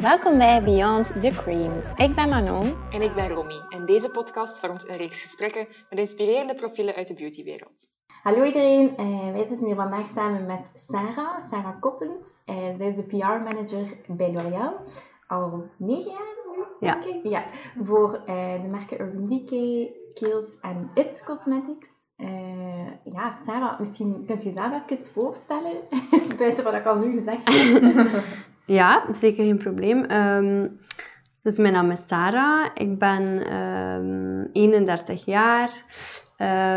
Welkom bij Beyond the Cream. Ik ben Manon. En ik ben Romy. En deze podcast vormt een reeks gesprekken met inspirerende profielen uit de beautywereld. Hallo iedereen, uh, wij zitten hier vandaag samen met Sarah, Sarah Kottens. Uh, zij is de PR-manager bij L'Oréal, al negen jaar nu, Ja. denk ik. Ja. Voor uh, de merken Urban Decay, Kiehl's en It Cosmetics. Uh, ja, Sarah, misschien kunt je jezelf even voorstellen, buiten wat ik al nu gezegd heb. Ja, zeker geen probleem. Um, dus mijn naam is Sarah. Ik ben um, 31 jaar.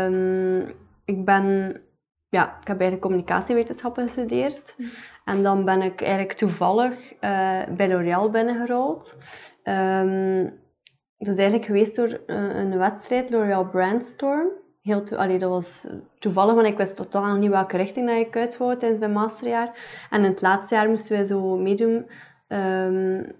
Um, ik ben... Ja, ik heb eigenlijk communicatiewetenschappen gestudeerd. En dan ben ik eigenlijk toevallig uh, bij L'Oréal binnengerold. dat is eigenlijk geweest door uh, een wedstrijd, L'Oréal Brandstorm. Heel to dat was toevallig, want ik wist totaal niet welke richting dat ik uit wou tijdens mijn masterjaar. En in het laatste jaar moesten wij zo meedoen. Um,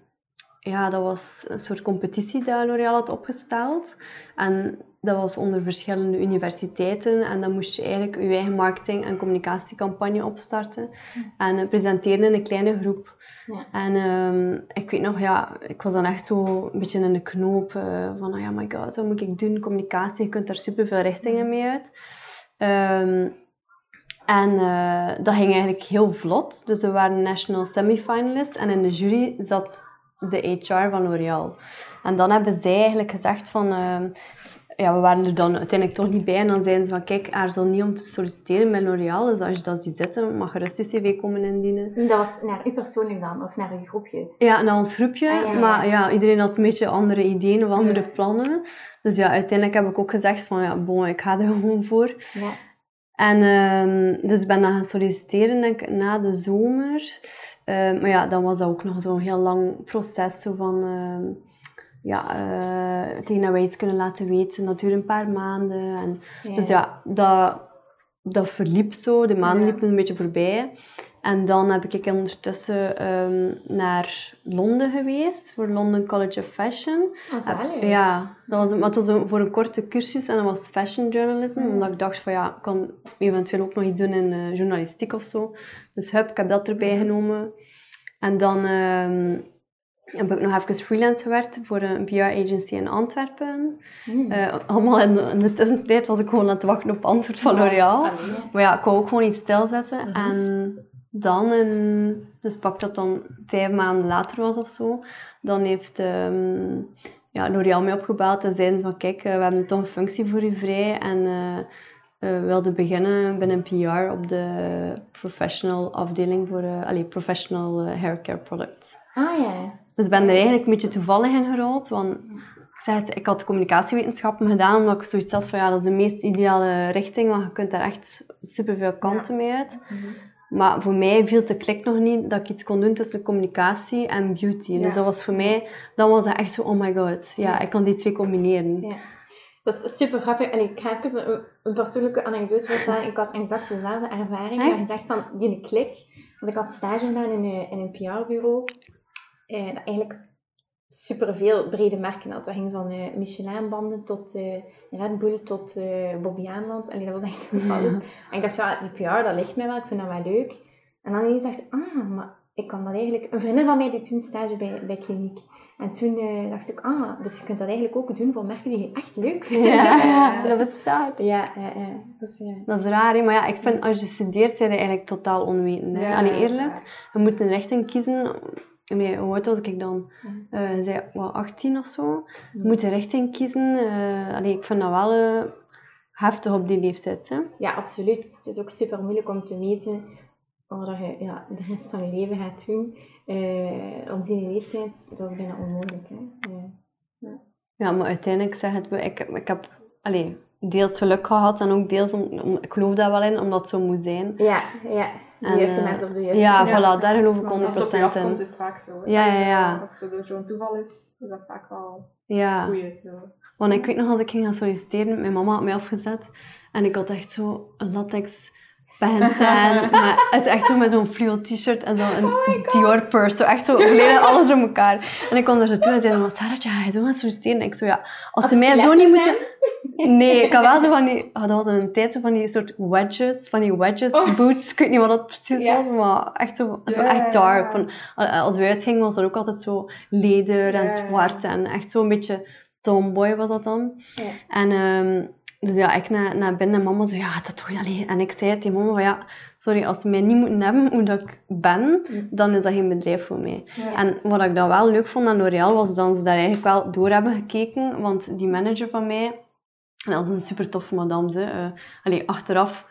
ja, dat was een soort competitie dat L'Oréal had opgesteld. En dat was onder verschillende universiteiten. En dan moest je eigenlijk je eigen marketing- en communicatiecampagne opstarten. En uh, presenteren in een kleine groep. Ja. En um, ik weet nog, ja, ik was dan echt zo een beetje in de knoop. Uh, van, oh ja, my god, wat moet ik doen? Communicatie, je kunt daar superveel richtingen mee uit. Um, en uh, dat ging eigenlijk heel vlot. Dus we waren national semifinalists. En in de jury zat de HR van L'Oréal. En dan hebben zij eigenlijk gezegd van... Ja, we waren er dan uiteindelijk toch niet bij. En dan zeiden ze van, kijk, aarzel niet om te solliciteren bij L'Oréal. Dus als je dat ziet zitten, mag je gerust je cv komen indienen. Dat was naar u persoonlijk dan? Of naar een groepje? Ja, naar ons groepje. Ah, ja. Maar ja, iedereen had een beetje andere ideeën of andere plannen. Dus ja, uiteindelijk heb ik ook gezegd van, ja, bon, ik ga er gewoon voor. Ja. En um, dus ik ben dan gaan solliciteren, denk ik, na de zomer. Uh, maar ja, dan was dat ook nog zo'n heel lang proces. Zo van, uh, ja, uh, tegen dat wij iets kunnen laten weten. Dat duurde een paar maanden. En, Ja. Dus ja, dat, dat verliep zo. De maanden liepen een beetje voorbij. En dan heb ik ondertussen um, naar Londen geweest, voor London College of Fashion. Ah. Ja, dat was, maar het was een- voor een korte cursus en dat was fashion journalism. Mm. Omdat ik dacht van ja, ik kan eventueel ook nog iets doen in eh, journalistiek of zo. Dus hup, ik heb dat erbij genomen. En dan ehm, heb ik nog even freelance gewerkt voor een PR-agency in Antwerpen. Hmm. Eh, allemaal in de, in de tussentijd was ik gewoon aan het wachten op antwoord van L'Oréal. Maar ja, ik wou ook gewoon iets stilzetten. Mhm. En dan, in, dus pak dat dan vijf maanden later was of zo, dan heeft ehm, ja, L'Oréal mij opgebeld en zeiden ze van kijk, eh, we hebben toch een functie voor u vrij en eh, we wilden beginnen binnen PR op de professional afdeling voor eh allee, professional haircare products. Ah ja. Dus ik ben er eigenlijk een beetje toevallig in gerold, want ik, zei het, ik had communicatiewetenschappen gedaan omdat ik zoiets had van ja, dat is de meest ideale richting, want je kunt daar echt superveel kanten mee uit. Mhm. Maar voor mij viel de klik nog niet dat ik iets kon doen tussen communicatie en beauty. Ja. Dus dat was voor mij, dan was dat echt zo, oh my god, ja, Ja. ik kan die twee combineren. Ja. Dat is super grappig. Allee, ik ga even een, een persoonlijke anekdote vertellen. Ik had exact dezelfde ervaring. Echt? Maar je zegt van die klik. Want ik had stage gedaan in een, in een PR-bureau. Eh, dat eigenlijk superveel brede merken had. Dat ging van eh Michelin-banden tot eh, Red Bull tot eh Bobby Aanland. Allee, dat was echt alles. En ik dacht, ja, die PR, dat ligt mij wel. Ik vind dat wel leuk. En dan ineens dacht ik, ah, maar ik kan dat eigenlijk... Een vriendin van mij deed toen stage bij, bij kliniek. En toen dacht ik, ah, dus je kunt dat eigenlijk ook doen voor merken die je echt leuk vindt. Ja, dat bestaat. Ja, ja, ja. Dus, ja. Dat is raar, hè? maar ja, ik vind als je studeert, zijn je eigenlijk totaal onwetend. Hè? Ja, Allee, eerlijk, je moet een richting kiezen. Nee, hoe oud was ik dan? Je zei wat, 18 of zo. Moet een richting kiezen. Allee, ik vind dat wel eh, heftig op die leeftijd. Hè? Ja, absoluut. Het is ook super moeilijk om te weten wat je ja, de rest van je leven gaat doen. Eh, op die leeftijd, dat is bijna onmogelijk. Hè? Ja. Ja, maar uiteindelijk zeg het, ik, ik heb allee, deels geluk gehad en ook deels, om, om- ik geloof daar wel in, omdat het zo moet zijn. ja, ja. De En, juiste eh, mensen op de juiste Ja, plek. voilà, daar geloof ik Want als het op je 100% afkomt, in. is het vaak zo. hè. Ja, ja, Dus, eh, ja. Als het zo'n toeval is, is dat vaak wel Ja, goeie. Ja. want ik weet nog als ik ging gaan solliciteren, mijn mama had mij afgezet en ik had echt zo een latex pants aan. Maar het is echt zo met zo'n fluo t-shirt en zo'n Oh Dior purse. Zo echt zo volledig alles door elkaar. En ik kwam daar zo toe en zei, maar Sarah, ga je zo gaan solliciteren? En ik zo, ja, als ze mij zo niet moeten... Nee, ik had wel zo van die... dat was in een tijd zo van die soort wedges, van die wedges Oh. boots. Ik weet niet wat dat precies was, maar echt zo, zo echt dark. Van, als we uitgingen was dat ook altijd zo leder en zwart en echt zo een beetje tomboy was dat dan. En ehm, dus ja, ik naar, naar binnen en mama zo, ja, dat toch alleen. En ik zei tegen mama van, ja, sorry, als ze mij niet moeten hebben hoe dat ik ben, Mm. dan is dat geen bedrijf voor mij. Ja. En wat ik dan wel leuk vond aan L'Oréal, was dat ze daar eigenlijk wel door hebben gekeken. Want die manager van mij, en dat is een super toffe madame, ze. allee, achteraf...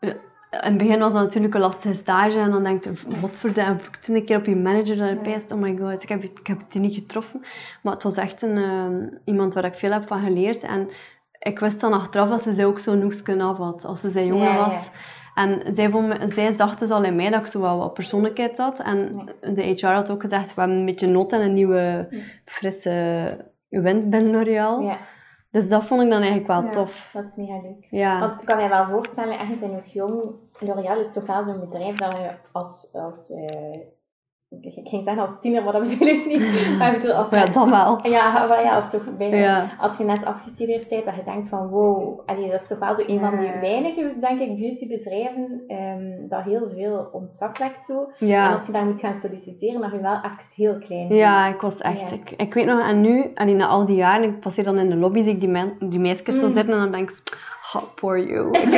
eh, in het begin was dat natuurlijk een lastige stage. En dan denk je, wat voor de... Toen een keer op je manager dat ik pijst, oh my god, ik heb, ik heb het niet getroffen. Maar het was echt een, eh, iemand waar ik veel heb van geleerd. En ik wist dan achteraf dat ze zij ook zo'n hoesken af had, als ze zij jonger Ja, ja. was. En zij, vond me, zij zag dus al in mij dat ik zo wel wat persoonlijkheid had. En de HR had ook gezegd, we hebben een beetje nood aan een nieuwe, frisse wind binnen L'Oréal. Ja, Dus dat vond ik dan eigenlijk wel tof. dat is mega leuk. Ja. Want ik kan mij wel voorstellen, ergens zijn nog jong. L'Oréal is toch wel zo'n bedrijf dat je als, als eh, ik ging zeggen als tiener, maar dat bedoel ik niet. Maar ik bedoel als ja, dan wel. ja, of toch. Ja. Als je net afgestudeerd bent, dat je denkt van wow, allee, dat is toch wel zo een van die weinige, denk ik, beautybedrijven ehm, dat heel veel ontzag wekt zo. En als je daar moet gaan solliciteren, dat je wel even heel klein Ja, ik was echt... Ja. Ik, ik weet nog, en nu, allee, na al die jaren, ik passeer dan in de lobby, zie ik die, men, die meisjes zo Mm. zitten en dan denk ik, oh, poor you. Ik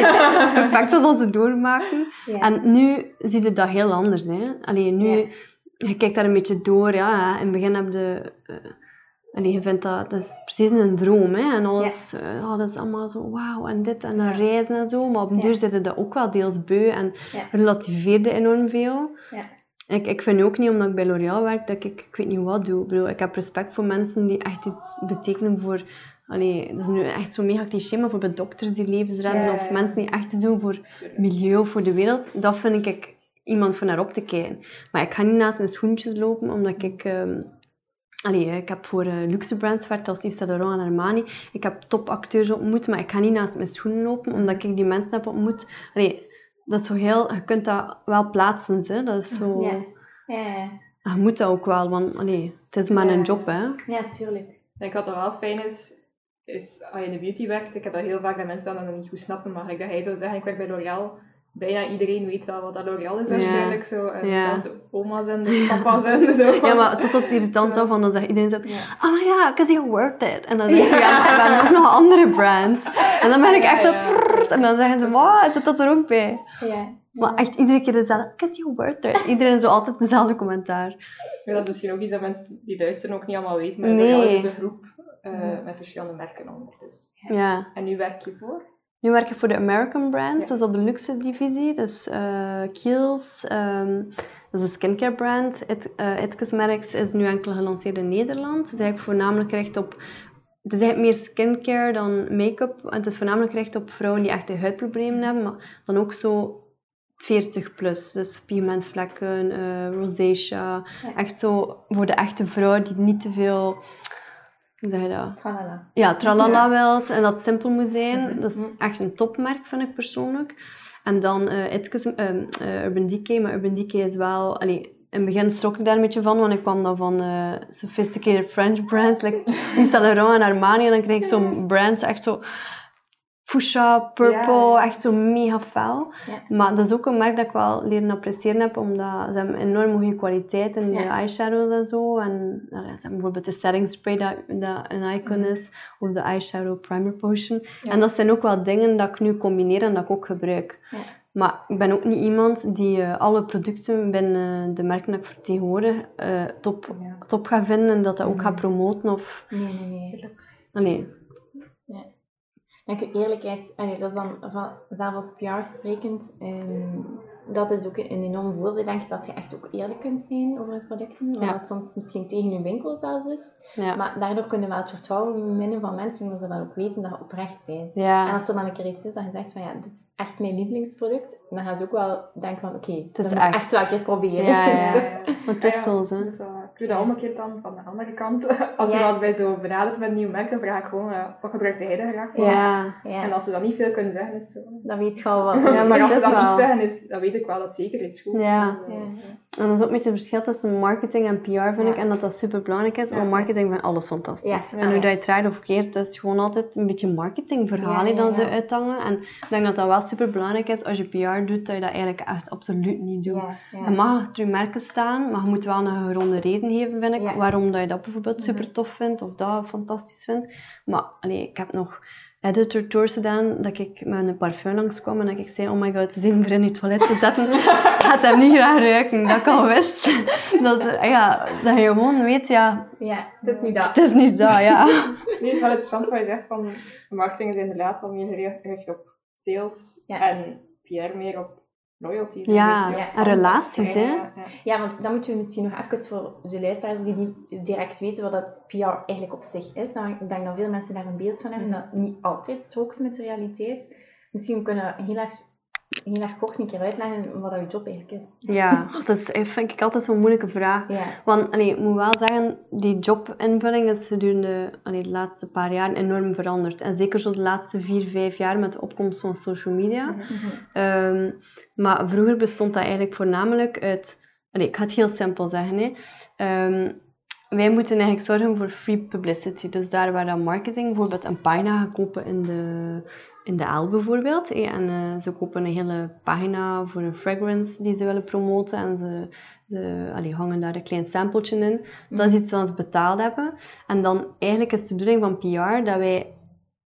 weet het wat ze doormaken. En nu zie je dat heel anders. Hè. Allee, nu. Je kijkt daar een beetje door. Ja. In het begin heb je... eh, je vindt dat, dat is precies een droom. Hè. En alles, eh, oh, dat is allemaal zo wauw en dit en dat reizen en zo. Maar op een duur zit je dat ook wel deels beu en relativeerde enorm veel. Ja. Ik, ik vind ook niet, omdat ik bij L'Oréal werk, dat ik, ik weet niet wat doe. Ik, bedoel, ik heb respect voor mensen die echt iets betekenen voor... Allee, dat is nu echt zo mega cliché, maar bijvoorbeeld dokters die levens redden, of mensen die echt iets doen voor milieu of voor de wereld. Dat vind ik iemand voor naar op te kijken. Maar ik ga niet naast mijn schoentjes lopen, omdat ik... ehm, Allee, ik heb voor eh, luxe brands gewerkt als Yves Saint Laurent en Armani. Ik heb topacteurs ontmoet, maar ik ga niet naast mijn schoenen lopen, omdat ik die mensen heb ontmoet. Allee, dat is zo heel... Je kunt dat wel plaatsen, hè. Dat is zo... Ja. Ja, ja. Je moet dat ook wel, want allee, het is maar Ja. een job, hè. ja, tuurlijk. Ik wat dat wel fijn is, is als je in de beauty werkt, ik heb dat heel vaak dat mensen dat dan niet goed snappen, maar ik dat hij zou zeggen, ik werk bij L'Oréal, bijna iedereen weet wel wat dat L'Oréal is Ja. waarschijnlijk. Zo, en Ja. de oma's en de papa's en zo. Ja, maar tot het irritant af, want dan zegt iedereen zo... Ja. Oh ja, because you're worth it. En dan zeg je, ja, maar ben ook nog andere brands. En dan ben ik echt zo... prrrt, en dan zeggen ze, wow, zit dat er ook bij? Ja. Maar echt iedere keer dezelfde, because you're worth it. Iedereen zo altijd dezelfde commentaar. Ja, dat is misschien ook iets dat mensen die luisteren ook niet allemaal weten, maar Nee. Is dus een groep eh, met verschillende merken onder. Dus. Ja. En nu werk je voor? Nu werk ik voor de American brands, Ja. is op de luxe divisie. Dus eh Kiehl's, ehm, dat is een skincare brand. It, eh, It Cosmetics is nu enkel gelanceerd in Nederland. Het is eigenlijk voornamelijk gericht op... Het is eigenlijk meer skincare dan make-up. Het is voornamelijk gericht op vrouwen die echte huidproblemen hebben, maar dan ook zo 40 plus. Dus pigmentvlekken, eh rosacea. Ja. Echt zo voor de echte vrouw die niet te veel... Hoe zeg je dat? Tralala. Ja, tralala Ja. wilt en dat het simpel moet zijn. Mhm. Dat is echt een topmerk, vind ik persoonlijk. En dan eh It Cos- ehm, eh, Urban Decay. Maar Urban Decay is wel... Allee, in het begin schrok ik daar een beetje van, want ik kwam dan van eh, sophisticated French brands, like Yves Saint Laurent en Armani. En dan kreeg ik zo'n brands, echt zo fuchsia, purple, Ja, echt zo mega fel. Ja. Maar dat is ook een merk dat ik wel leren appreciëren heb, omdat ze hebben enorm goede kwaliteit in de Ja. eyeshadows en zo. En nou, ze hebben bijvoorbeeld de setting spray dat, dat een icon Mhm. is, of de eyeshadow primer potion. En dat zijn ook wel dingen dat ik nu combineer en dat ik ook gebruik. Maar ik ben ook niet iemand die eh, alle producten binnen de merken dat ik vertegenwoordig eh, top, top gaat vinden en dat dat ook Mhm. gaat promoten. Of, Nee, nee, nee. allee, Denk je eerlijkheid, allee, dat is dan van, zelf als PR sprekend, dat is ook een enorm voordeel, denk ik, dat je echt ook eerlijk kunt zijn over je producten. Wat Ja. soms misschien tegen je winkel zelfs is. ja. Maar daardoor kunnen we wel het vertrouwen winnen van mensen, omdat ze wel ook weten dat je oprecht bent. En als er dan een keer iets is dat je zegt van ja, dit is echt mijn lievelingsproduct, dan gaan ze ook wel denken van oké, is dat moet ik echt. echt wel een keer proberen. Ja, ja, ja. Zo. Maar het is zo, hè. Wel ik doe dat omgekeerd dan van de andere kant. Als Ja. je wat bij zo benaderd met een nieuw merk, dan vraag ik gewoon, eh, wat gebruikte hij daar graag voor? Ja. Ja, En als ze dan niet veel kunnen zeggen, is het zo. dan weet je al wat. Ja, maar als ze dan wel. niet zeggen, is, dan weet ik wel dat het zeker iets goed is. Ja. Dus, eh, Ja. En dat is ook een beetje het verschil tussen marketing en PR, vind Ja. ik. En dat dat super belangrijk is. Ja. Want marketing vindt alles fantastisch. Ja. En hoe dat je het draait of keert, is gewoon altijd een beetje die dan ze uithangen. En ik denk dat dat wel super belangrijk is als je PR doet, dat je dat eigenlijk echt absoluut niet doet. Je mag achter je merken staan, maar je moet wel een geronde reden geven, vind ik, waarom dat je dat bijvoorbeeld Mhm. super tof vindt of dat fantastisch vindt. Maar allee, ik heb nog editor tours gedaan, dat ik met een parfum langskwam en dat ik zei, oh my god, ze voor in je toilet te zetten. ik ga het hem niet graag ruiken, dat ik al wist. dat, ja, dat je gewoon weet, ja, Ja. Het is niet dat. het is niet dat, ja. Nee, het is wel interessant wat je zegt van marketing is inderdaad wel meer gericht- gericht op sales Ja. en PR meer op loyalty. Ja, en relaties, Ja, hè. ja, ja. Ja, want dan moeten we misschien nog even voor de luisteraars die niet direct weten wat dat PR eigenlijk op zich is. Dan, ik denk dat veel mensen daar een beeld van hebben, dat niet altijd strookt met de realiteit. Misschien kunnen we heel erg, heel erg kort een keer uitleggen wat je job eigenlijk is. Ja, dat is, vind ik altijd zo'n moeilijke vraag. Ja, Want allee, ik moet wel zeggen, die jobinvulling is gedurende allee, de laatste paar jaar enorm veranderd. En zeker zo de laatste vier, vijf jaar met de opkomst van social media. Mhm. Ehm, maar vroeger bestond dat eigenlijk voornamelijk uit... Allee, ik ga het heel simpel zeggen. Hè. Ehm, wij moeten eigenlijk zorgen voor free publicity. Dus daar waar dan marketing bijvoorbeeld een pagina gaat kopen in de, in de L bijvoorbeeld. En eh, ze kopen een hele pagina voor een fragrance die ze willen promoten. En ze, ze allee, hangen daar een klein sampletje in. Dat is iets wat ze betaald hebben. En dan eigenlijk is de bedoeling van PR dat wij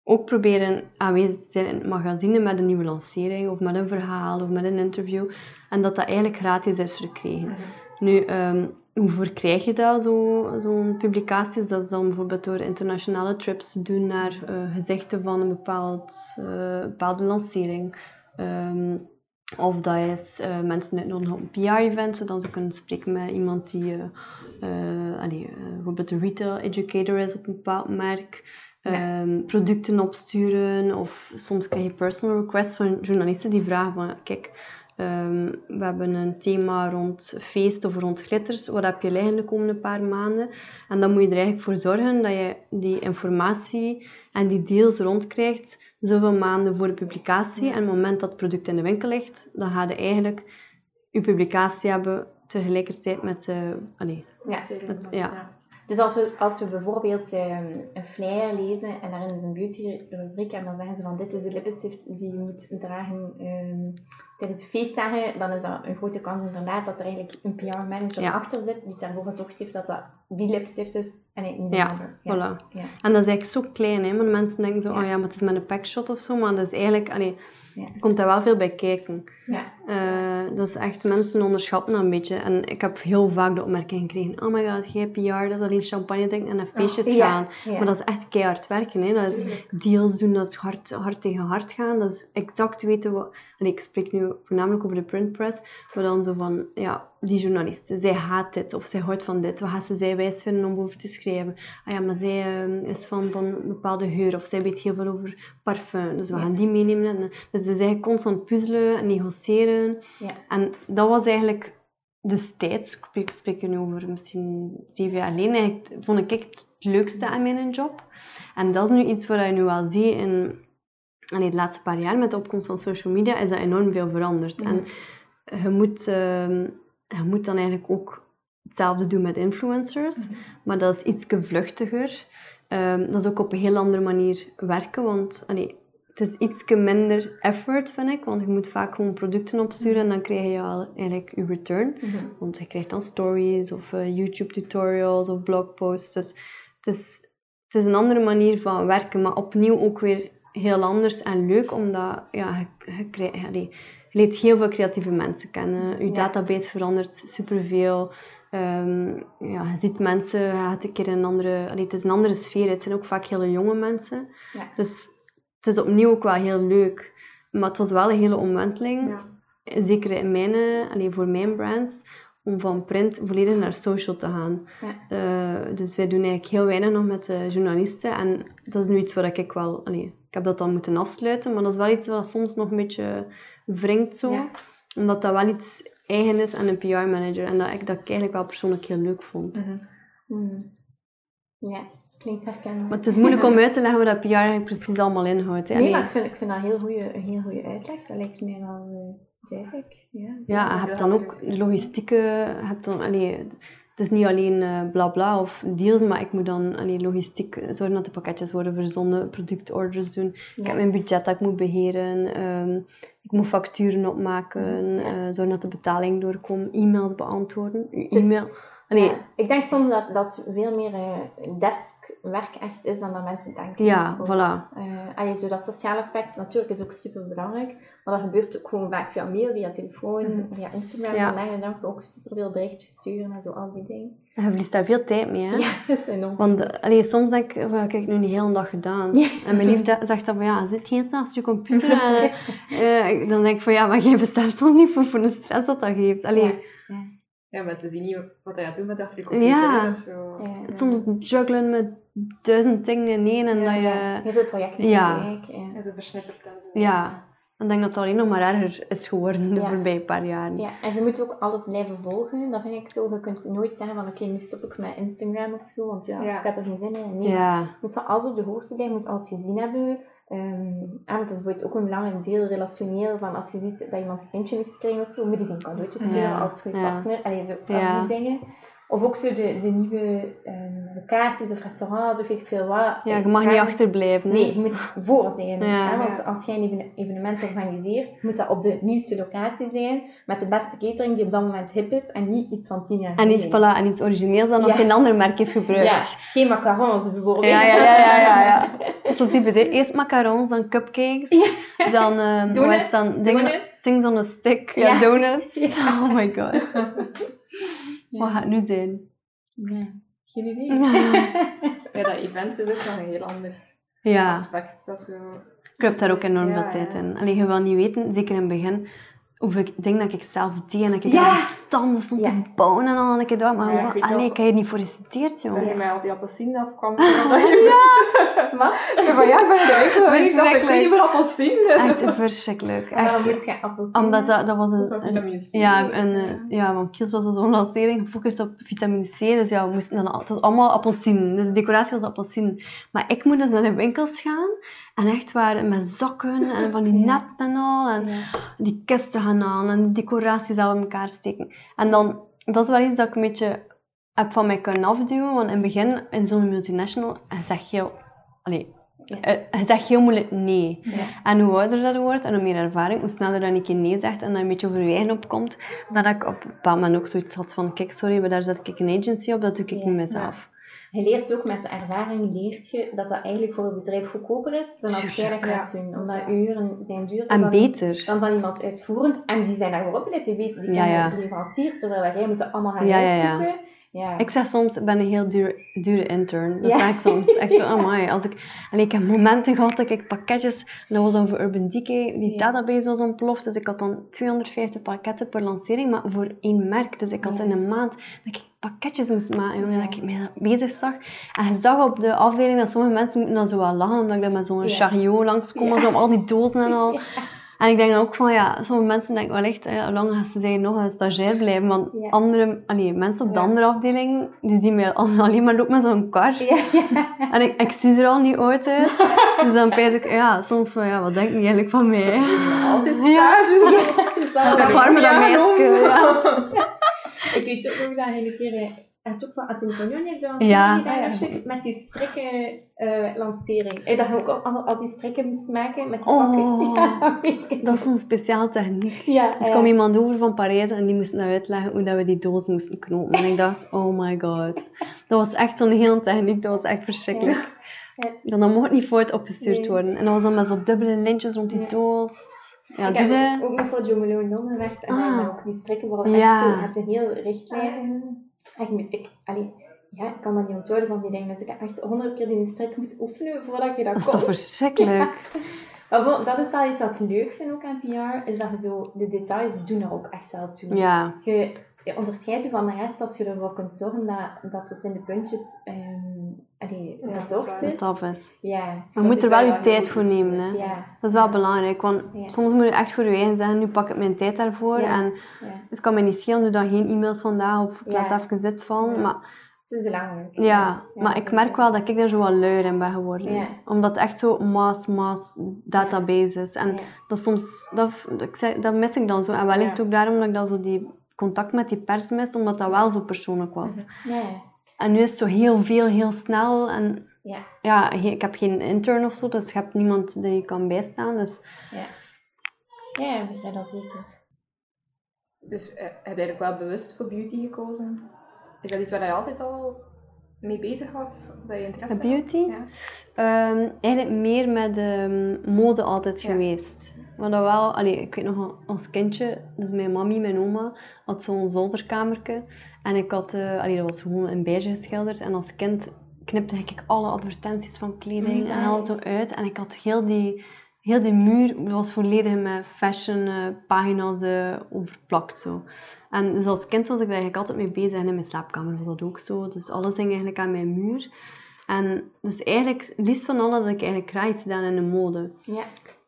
ook proberen aanwezig te zijn in het magazine met een nieuwe lancering of met een verhaal of met een interview. En dat dat eigenlijk gratis is verkregen. Nu, ehm, hoe verkrijg je dat, zo- zo'n publicaties? Dat is dan bijvoorbeeld door internationale trips te doen naar eh, gezichten van een bepaald, eh, bepaalde lancering. Ehm, of dat is eh, mensen uitnodigen op een PR-event, zodat ze kunnen spreken met iemand die allee, bijvoorbeeld een retail educator is op een bepaald merk. Ja. Ehm, producten opsturen of soms krijg je personal requests van journalisten die vragen van kijk, ehm, we hebben een thema rond feest of rond glitters, wat heb je liggen de komende paar maanden? En dan moet je er eigenlijk voor zorgen dat je die informatie en die deals rondkrijgt zoveel maanden voor de publicatie. En op het moment dat het product in de winkel ligt, dan ga je eigenlijk je publicatie hebben tegelijkertijd met... eh allee, ja. Het- ja. Dus als we, als we bijvoorbeeld ehm, een flyer lezen en daarin is een beauty-rubriek en dan zeggen ze van dit is de lippenstift die je moet dragen ehm, tijdens de feestdagen, dan is dat een grote kans inderdaad dat er eigenlijk een PR-manager Ja. achter zit die ervoor gezorgd heeft dat dat die lipstift is en eigenlijk niet de Ja, andere. voilà. Ja. En dat is eigenlijk zo klein, hè? want mensen denken zo, Ja. oh ja, maar het is met een packshot of zo, maar dat is eigenlijk, allee, Ja. er komt daar wel veel bij kijken. Ja. Eh, dat is echt, mensen onderschatten dat een beetje. En ik heb heel vaak de opmerking gekregen, oh my god, jij PR, dat is alleen champagne drinken en naar feestjes Ja. gaan. Maar dat is echt keihard werken. Hè? Dat is deals doen, dat is hard, hard tegen hard gaan. Dat is exact weten wat... En ik spreek nu voornamelijk over de printpress. Maar dan zo van, ja, die journalisten, zij haat dit of zij houdt van dit. Wat gaat ze zij wijs vinden om over te schrijven? Ah ja, maar zij eh, is van, van een bepaalde geur of zij weet heel veel over parfum. Dus we Ja. gaan die meenemen. En, dus ze eigenlijk constant puzzelen en negociëren. Ja. En dat was eigenlijk destijds, ik spreek, nu over misschien zeven jaar geleden, eigenlijk vond ik het leukste aan mijn job. En dat is nu iets wat je nu wel ziet in allee, de laatste paar jaar met de opkomst van social media, is dat enorm veel veranderd. En je moet, ehm, je moet dan eigenlijk ook hetzelfde doen met influencers, Mhm. maar dat is iets vluchtiger. Ehm, dat is ook op een heel andere manier werken, want allee, het is iets minder effort, vind ik, want je moet vaak gewoon producten opsturen en dan krijg je al eigenlijk je return. Mhm. Want je krijgt dan stories of eh, YouTube tutorials of blogposts. Dus het is, het is een andere manier van werken, maar opnieuw ook weer heel anders en leuk, omdat ja, je, leert heel veel creatieve mensen kennen. Je Ja. database verandert superveel. Ehm ja, je ziet mensen, je gaat een keer in een andere... Allee, het is een andere sfeer. Het zijn ook vaak hele jonge mensen. Ja. Dus het is opnieuw ook wel heel leuk. Maar het was wel een hele omwenteling Ja. zeker in mijn, allee, voor mijn brands, om van print volledig naar social te gaan. Ja. Eh, dus wij doen eigenlijk heel weinig nog met de journalisten. En dat is nu iets waar ik wel... Allee, heb dat dan moeten afsluiten, maar dat is wel iets wat soms nog een beetje wringt zo. Ja. Omdat dat wel iets eigen is en een PR-manager. En dat ik dat ik eigenlijk wel persoonlijk heel leuk vond. Mhm. Hmm. Ja, klinkt herkenbaar. Maar het is moeilijk om uit te leggen wat dat PR eigenlijk precies allemaal inhoudt. hè. Nee, maar ik vind, ik vind dat een heel goede, een heel goede uitleg. Dat lijkt mij wel eh, duidelijk. Ja. Ja, je hebt dan ook de logistieke, je hebt dan, allee, het is niet alleen eh bla bla of deals, maar ik moet dan allee, logistiek zorgen dat de pakketjes worden verzonden, productorders doen. Ik heb mijn budget dat ik moet beheren, ehm, ik moet facturen opmaken, Ja. eh, zorgen dat de betaling doorkomt, e-mails beantwoorden. Uw e-mail, allee, Ja, ik denk soms dat dat veel meer eh, deskwerk echt is dan dat mensen denken. ja, Ook. voilà. Eh, allee, zo dat sociale aspect natuurlijk is ook super belangrijk, maar dat gebeurt ook gewoon vaak via mail, via telefoon, Mhm. via Instagram. Ja. En dan je ook super veel berichtjes sturen en zo, al die dingen. En je verliest daar veel tijd mee, hè? Ja, dat is enorm. Want allee, soms denk ik, wat heb ik nu de hele dag gedaan? Ja. En mijn liefde zegt dan van, ja, zit je achter je computer? En, eh, dan denk ik van, ja, maar jij beseft soms niet voor, voor de stress dat dat geeft. Allee, Ja. Mensen zien niet wat hij het doen met achter je computer. Ja. hè, dat is zo... Ja, ja. soms juggelen met duizend dingen in één en Ja, dat je... Ja, heel veel projecten Ja. tegelijk. Ja. Ja, zo versnipperd en zo. Ja, dan denk ik dat het alleen nog maar erger is geworden de Ja. voorbije paar jaren. Ja, en je moet ook alles blijven volgen. Dat vind ik zo. Je kunt nooit zeggen van oké, nu stop ik met Instagram of zo, want ja, Ja. ik heb er geen zin meer in. Nee, Ja. je moet van alles op de hoogte blijven, je moet alles gezien hebben. Ehm en het is bijvoorbeeld ook een belangrijk deel relationeel, van als je ziet dat iemand een kindje heeft gekregen of zo, moet je die een cadeautje sturen Ja, als goede ja. partner. Allee, zo, al Ja. die dingen. Of ook zo de, de nieuwe ehm, locaties of restaurants of weet ik veel wat. ja, je mag niet achterblijven. Nee, je moet voor zijn. Ja. hè, want Ja. als jij een even- evenement organiseert, moet dat op de nieuwste locatie zijn, met de beste catering die op dat moment hip is, en niet iets van tien jaar En iets, voilà, en iets origineels dat nog Ja. geen ander merk heeft gebruikt. Ja, geen macarons bijvoorbeeld. Ja, ja, ja, ja, ja, ja. Zo typisch, hè. Eerst macarons, dan cupcakes, dan, hoe Donuts, dan donuts. things on a stick, ja, Ja. donuts. Ja. Oh my god. wat gaat het nu zijn? Ja, Geen idee. Ja, dat event is ook nog een heel ander Ja, aspect. Dat is ik heb daar ook enorm veel tijd in. Allee, je wil niet weten, zeker in het begin, hoeveel dingen dat ik zelf deed en dat ik Ja. standen stond Ja. te bouwen en al. En ik dacht, maar Ja, ik allee, ik heb je niet voor gestudeerd, joh. Dat je mij al die appelsien afkwam. Dat? Ik zei van ja, ik ben geweest. Ik Ik weet niet meer appelsien. Echt verschrikkelijk. Echt, moest appelsien? omdat dat, dat was Dat een, een- vitamine C. Ja, en, eh, ja, want Kies was zo'n lancering gefocust op vitamine C. Dus ja, we moesten dan altijd allemaal appelsien. Dus de decoratie was appelsien. Maar ik moet dus naar de winkels gaan. En echt waar, met zakken en van die Ja. net en al. En die kisten gaan aan en die decoraties in elkaar steken. En dan, dat is wel iets dat ik een beetje heb van mij kunnen afduwen. Want in het begin, in zo'n multinational, je zegt heel... Allee, Ja. eh, je zegt heel moeilijk nee. Ja. En hoe ouder dat je wordt en hoe meer ervaring, hoe sneller dan keer nee zegt en dat je een beetje over je eigen opkomt, dat ik op een bepaald moment ook zoiets had van, kijk, sorry, maar daar zet ik een agency op, dat doe ik Ja, niet mezelf. Je leert ook met de ervaring, leert je dat dat eigenlijk voor een bedrijf goedkoper is dan als jij dat gaat doen. Omdat uren zijn duurder En dan, beter. dan van iemand uitvoerend. En die zijn daarvoor opgeleid, die weten, die Ja, kennen ja. de leveranciers, terwijl jij moet dat allemaal gaan Ja, uitzoeken. Ja. Ik zeg soms, ik ben een heel duur, dure intern. Dat zeg ik soms. Echt zo, amai. Als ik, allee, ik heb momenten gehad dat ik pakketjes, dat was dan voor Urban Decay, die database was ontploft. Dus ik had dan 250 pakketten per lancering, maar voor één merk. Dus ik had in een maand dat ik pakketjes moest maken, jongen, Ja. dat ik mij bezig zag. En je zag op de afdeling dat sommige mensen moeten dan zo wel lachen, omdat ik dan met zo'n Ja. chariot langskom, Ja. zo om al die dozen en al. Ja. En ik denk dan ook van, ja, sommige mensen denken wel echt, eh, hoe lang gaan ze nog een stagiair blijven? Want Ja. andere, allee, mensen op de Ja. andere afdeling, die zien mij al- alleen maar ook met zo'n kar. Ja, ja. En ik, ik zie er al niet oud uit. Dus dan pijs ik, ja, soms van, ja, wat denk je eigenlijk van mij? Altijd Ja. stages. Dus dat is Warme dat meisje, ja. Ik weet ook nog dat je een keer... eh, Het ook van Atene Cognon heeft Ja. gedaan, Ah, ja. met die strikken eh, lancering. Eh, dat je ook al, al die strikken moest maken met die Oh. pakjes. Ja, ik. Dat is zo'n speciale techniek. Ja, Er ja. kwam iemand over van Parijs en die moest nou uitleggen hoe dat we die doos moesten knopen. En ik dacht, oh my god. Dat was echt zo'n hele techniek, dat was echt verschrikkelijk. Ja. Ja, dan mocht het niet voort opgestuurd Nee. worden. En dat was dan met zo dubbele lintjes rond die Ja. doos. Ja, ik doe heb je? ook nog voor in Londen gewerkt. En Ah. hebben we ook die strikken echt Ja. zo... Je hebt een heel richtlijn. Echt, moet- ik, allee, ja, ik kan dat niet onthouden van die dingen. Dus ik heb echt honderd keer die strik moeten oefenen voordat je dat Dat is kon. toch verschrikkelijk? Maar bon, dat is wel iets wat ik leuk vind ook aan PR. Is dat je zo... De details die doen er ook echt wel toe. Ja. Je, je onderscheidt je van de rest als je ervoor kunt zorgen dat, dat tot in de puntjes ehm allee, Ja, dat is verzorgd waar. is. Dat is. Ja. Je moet er wel je tijd voor nemen. Hè. Ja. Dat is wel belangrijk, want Ja. soms moet je echt voor je eigen zeggen, nu pak ik mijn tijd daarvoor. Ja. En ja. dus het kan mij niet schelen, doe dan geen e-mails vandaag of ik Ja. laat even dit van. Ja. Maar, Het is belangrijk. ja, maar ik merk wel dat ik daar zo wat luier in ben geworden. Ja. Omdat het echt zo mass, mass database is. En Ja. dat soms, dat, ik zeg, dat mis ik dan zo. En wellicht Ja. ook daarom dat ik dan zo die contact met die pers mis, omdat dat wel zo persoonlijk was. Ja. En nu is het zo heel veel, heel snel. En Ja. ja, ik heb geen intern of zo, dus je hebt niemand die je kan bijstaan. Dus Ja. Ja, ik begrijp dat zeker. Dus eh, heb je eigenlijk wel bewust voor beauty gekozen? Is dat iets waar je altijd al mee bezig was? Dat je interesse beauty? had? Ja. Ehm, eigenlijk meer met ehm, mode altijd Ja. geweest. Maar dat wel, allee, ik weet nog als kindje, dus mijn mami, mijn oma, had zo'n zolderkamertje. En ik had, allee, dat was gewoon in beige geschilderd. En als kind knipte ik alle advertenties van kleding en Zalig. al zo uit. En ik had heel die, heel die muur, dat was volledig met fashion eh, pagina's eh, overplakt. Zo. En dus als kind was ik daar eigenlijk altijd mee bezig. En in mijn slaapkamer was dat ook zo. Dus alles hing eigenlijk aan mijn muur. En dus eigenlijk, liefst van alles dat ik eigenlijk graag iets gedaan in de mode. Ja.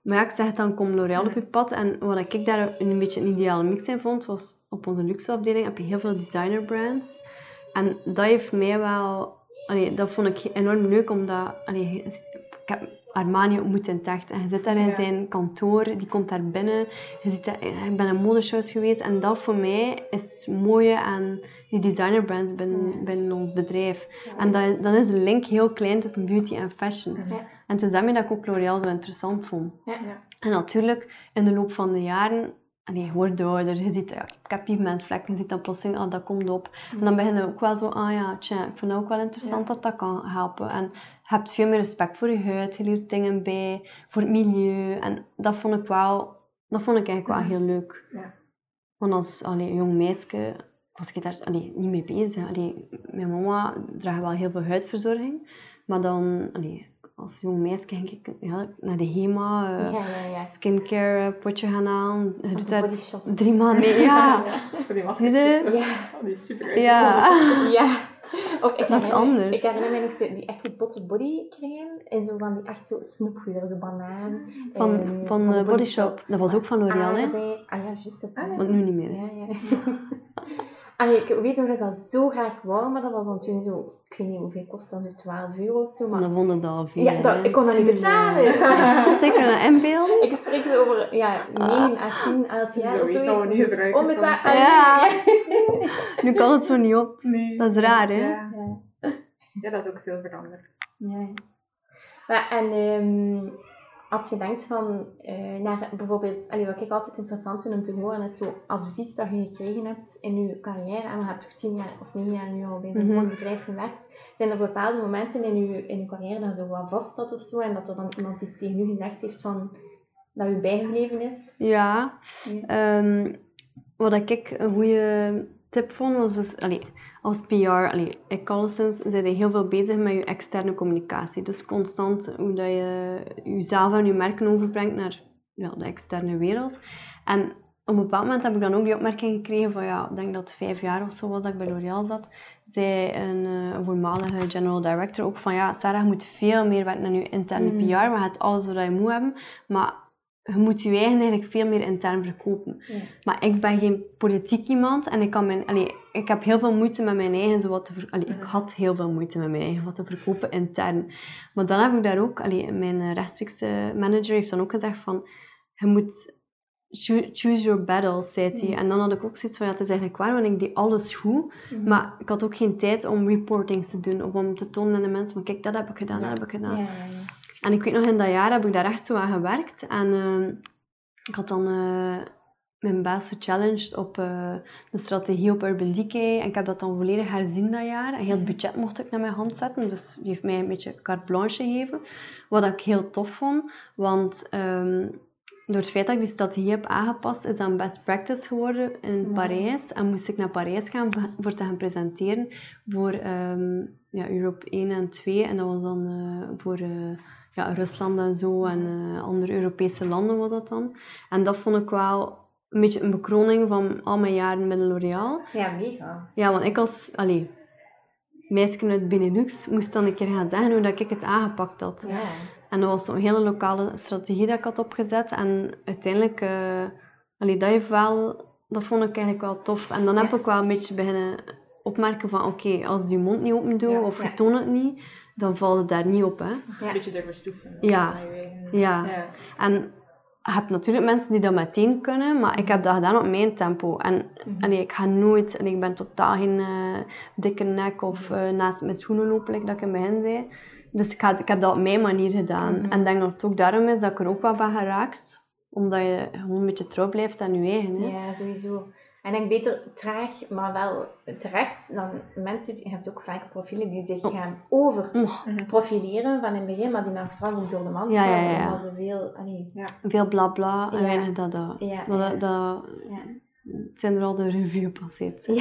Maar ja, ik zeg het, dan komt L'Oréal op je pad. En wat ik daar een beetje een ideale mix in vond, was op onze luxeafdeling heb je heel veel designer brands. En dat heeft mij wel... Allee, dat vond ik enorm leuk, omdat... Allee, ik heb Armani ontmoet in het echt. En je zit daar in Ja. zijn kantoor, die komt daar binnen. Je ziet dat, ik ben in modeshows geweest. En dat voor mij is het mooie aan die designer brands binnen, binnen ons bedrijf. En dat, dan is de link heel klein tussen beauty en fashion. Ja. En het is daarmee dat ik ook L'Oréal zo interessant vond. Ja. Ja. En natuurlijk, in de loop van de jaren, allee, je wordt ouder, je ziet, ja, ik heb pigmentvlekken, je ziet dan plotseling, ah, dat komt op. En dan begin je ook wel zo, ah ja, tja, ik vind het ook wel interessant dat dat kan helpen. En je hebt veel meer respect voor je huid, je leert dingen bij, voor het milieu. En dat vond ik wel, dat vond ik eigenlijk wel heel leuk. Ja. Want als allee, jong meisje was ik daar allee, niet mee bezig. Allee, mijn mama draagt wel heel veel huidverzorging, maar dan, allee, als jong meisje ging ik ja, naar de HEMA, eh, Ja, ja, ja. skincare eh, potje gaan halen. Je doet daar drie maanden mee. Ja, Voor die Zie je? maskertjes. Ja. Oh, die is super ja. Ja. Of ik Dat is herinner- anders. Ik herinner me nog zo, die echt die botte body crème. En zo van die echt zo snoepgeur, zo banaan. Van, ehm, van de de Body Shop. Dat was ook van L'Oréal, hè? Ah ja, juist. Dat is Ah, ja. Want nu niet meer. hè. Ja, ja. Ah, ik weet nog dat ik dat zo graag wou, maar dat was dan toen zo, ik weet niet hoeveel kost dat, zo 12 euro of zo. Maar dan vonden dat al veel. ja, dat, ik kon dat niet betalen. Zeker een inbeelding. Ik spreek zo over ja, 9 à 10, 11 jaar. Zoiets wat we nu Dus gebruiken onbetaald-. Ah, Ja. Nu kan het zo niet op. Nee. Dat is raar, hè? Ja. Ja. ja, dat is ook veel veranderd. Ja. Maar, en ehm, als je denkt van, eh, naar bijvoorbeeld, allee, wat ik altijd interessant vind om te horen, is zo advies dat je gekregen hebt in je carrière. En je hebt toch tien jaar of negen jaar nu al bij zo'n bedrijf gewerkt. Zijn er bepaalde momenten in je, in je carrière dat zo wat vast zat of zo, en dat er dan iemand iets tegen u gezegd heeft van, dat je bijgebleven is? Ja. Ja. Ehm, wat ik een goede tip vond, was dus, allee, als PR, allee, ik alleszins, zijn heel veel bezig met je externe communicatie. Dus constant hoe dat je jezelf en je merken overbrengt naar ja, de externe wereld. En op een bepaald moment heb ik dan ook die opmerking gekregen van, ja, ik denk dat het vijf jaar of zo was dat ik bij L'Oréal zat, zei een, eh, een voormalige general director ook van, ja, Sarah, je moet veel meer werken aan je interne Mm. PR, maar je hebt alles wat je moet hebben, maar je moet je eigen eigenlijk veel meer intern verkopen. Ja. Maar ik ben geen politiek iemand en ik, kan mijn, allee, ik heb heel veel moeite met mijn eigen zo wat te ik had heel veel moeite met mijn eigen wat te verkopen intern. Maar dan heb ik daar ook, allee, mijn rechtstreekse manager heeft dan ook gezegd van je moet choo- choose your battles, zei hij. Ja. En dan had ik ook zoiets van ja, het is eigenlijk waar, want ik deed alles goed, Mhm. maar ik had ook geen tijd om reportings te doen of om te tonen aan de mensen van kijk, dat heb ik gedaan, dat heb ik Ja, gedaan. En ik weet nog, in dat jaar heb ik daar echt zo aan gewerkt. En ehm, ik had dan eh, mijn baas gechallenged op eh, de strategie op Urban Decay. En ik heb dat dan volledig herzien dat jaar. En heel het budget mocht ik naar mijn hand zetten. Dus die heeft mij een beetje carte blanche gegeven. Wat ik heel tof vond. Want ehm, door het feit dat ik die strategie heb aangepast, is dat een best practice geworden in Ja. Parijs. En moest ik naar Parijs gaan voor- te gaan presenteren voor ehm, ja, Europe 1 en 2. En dat was dan eh, voor ja, Rusland en zo en eh, andere Europese landen was dat dan. En dat vond ik wel een beetje een bekroning van al mijn jaren met L'Oréal. Ja, mega. Ja, want ik als... Allee, meisje uit Benelux moest dan een keer gaan zeggen hoe dat ik het aangepakt had. Ja. En dat was zo'n hele lokale strategie dat ik had opgezet. En uiteindelijk, eh allee, dat, heeft wel, dat vond ik eigenlijk wel tof. En dan heb ik wel een beetje beginnen opmerken van, oké, als je mond niet open doet Ja, of je toont het niet, dan valt het daar niet op, hè. Een beetje durven stoeven. Ja. Ja. ja. En je hebt natuurlijk mensen die dat meteen kunnen, maar ik heb dat gedaan op mijn tempo. En Mhm. allee, ik ga nooit, en ik ben totaal geen eh, dikke nek of eh, naast mijn schoenen lopen, like dat ik in het begin zei. Dus ik, ga, ik heb dat op mijn manier gedaan. Mhm. En ik denk dat het ook daarom is dat ik er ook wel ben geraakt. Omdat je gewoon een beetje trouw blijft aan je eigen. Hè? Ja, sowieso. En ik denk beter traag, maar wel terecht dan mensen. Je hebt ook vaak profielen die zich Oh. gaan over Oh, profileren van in het begin, maar die dan achteraf ook door de mand Ja, ja, ja. omdat ze veel... Allee, veel bla bla en Ja. weinig dat dat. ja, Maar ja, dat, ja. zijn er al de review gepasseerd. hè.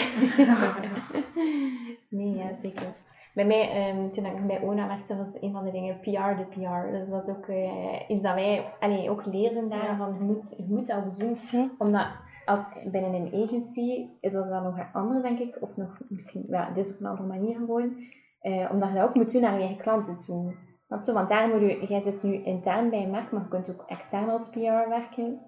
nee, ja, zeker. Bij mij, ehm, toen ik bij ONA werkte, was een van de dingen PR de PR. Dus dat is ook eh, iets dat wij allee, ook leerden daar, Ja. van je moet, je moet dat doen. Omdat als, binnen een agency is dat dan nog anders, denk ik. Of nog misschien, ja, dit is op een andere manier gewoon. Eh, omdat je dat ook moet doen naar je eigen klanten toe. Want, zo, want daar moet je, jij zit nu intern bij een merk, maar je kunt ook extern als PR werken.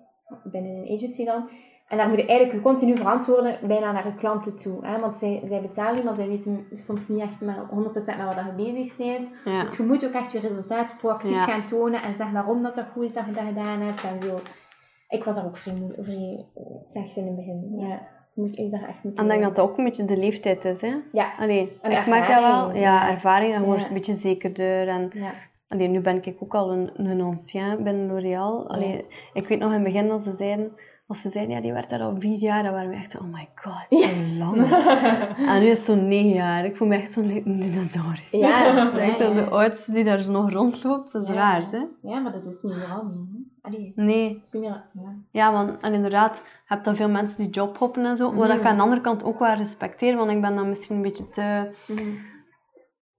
Binnen een agency dan. En daar moet je eigenlijk je continu verantwoorden bijna naar je klanten toe. Hè? Want zij, zij betalen je, maar zij weten soms niet echt maar 100% met wat je bezig bent. Ja. Dus je moet ook echt je resultaat proactief Ja. gaan tonen en zeggen waarom dat, dat goed is dat je dat gedaan hebt en zo. Ik was daar ook vrij, vrij eh, slecht in het begin. Ja. Dus moest ik daar echt moeten... En ik denk dat dat ook een beetje de leeftijd is. Hè? Ja. Allee, En ik merk dat wel. Ja, ja. ervaring. En je wordt Ja. een beetje zekerder. En, Ja. allee, nu ben ik ook al een, een ancien binnen L'Oréal. Allee, Ik weet nog in het begin dat ze zeiden... Als ze zeiden, ja, die werd daar al vier jaar, dan waren we echt zo, oh my god, zo lang. en nu is het zo'n negen jaar. Ik voel me echt zo'n een dinosaurus. Ja, Dat is ja, echt de oudste die daar zo nog rondloopt. Dat is raar, hè? Ja, maar dat is niet meer. Allee, Nee. dat is niet meer... Ja. Want en inderdaad, je hebt dan veel mensen die jobhoppen en zo. Wat ik Mhm. aan de andere kant ook wel respecteer, want ik ben dan misschien een beetje te Mhm.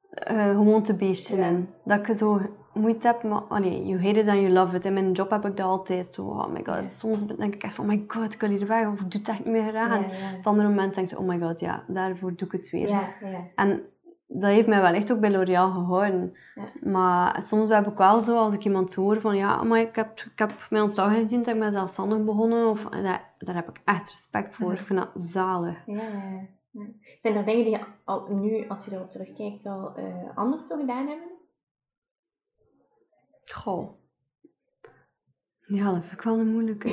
eh gewoontebeestje in. Dat ik zo moeite heb, maar allee, you hate it and you love it. In mijn job heb ik dat altijd zo, oh my god. Ja. Soms denk ik echt oh my god, ik wil hier weg, of ik doe het echt niet meer graag. Ja, het andere moment denk ik, oh my god, ja, daarvoor doe ik het weer. En dat heeft mij wel echt ook bij L'Oréal gehouden. Maar soms heb ik wel zo, als ik iemand hoor van ja, maar ik heb, ik heb mijn ontslag ingediend, ik ben zelfstandig begonnen. Of, daar, daar heb ik echt respect voor. Ik vind dat zalig. Zijn er dingen die je al nu, als je erop terugkijkt, al eh, anders zo gedaan hebben? Goh. Ja, dat vind ik wel een moeilijke.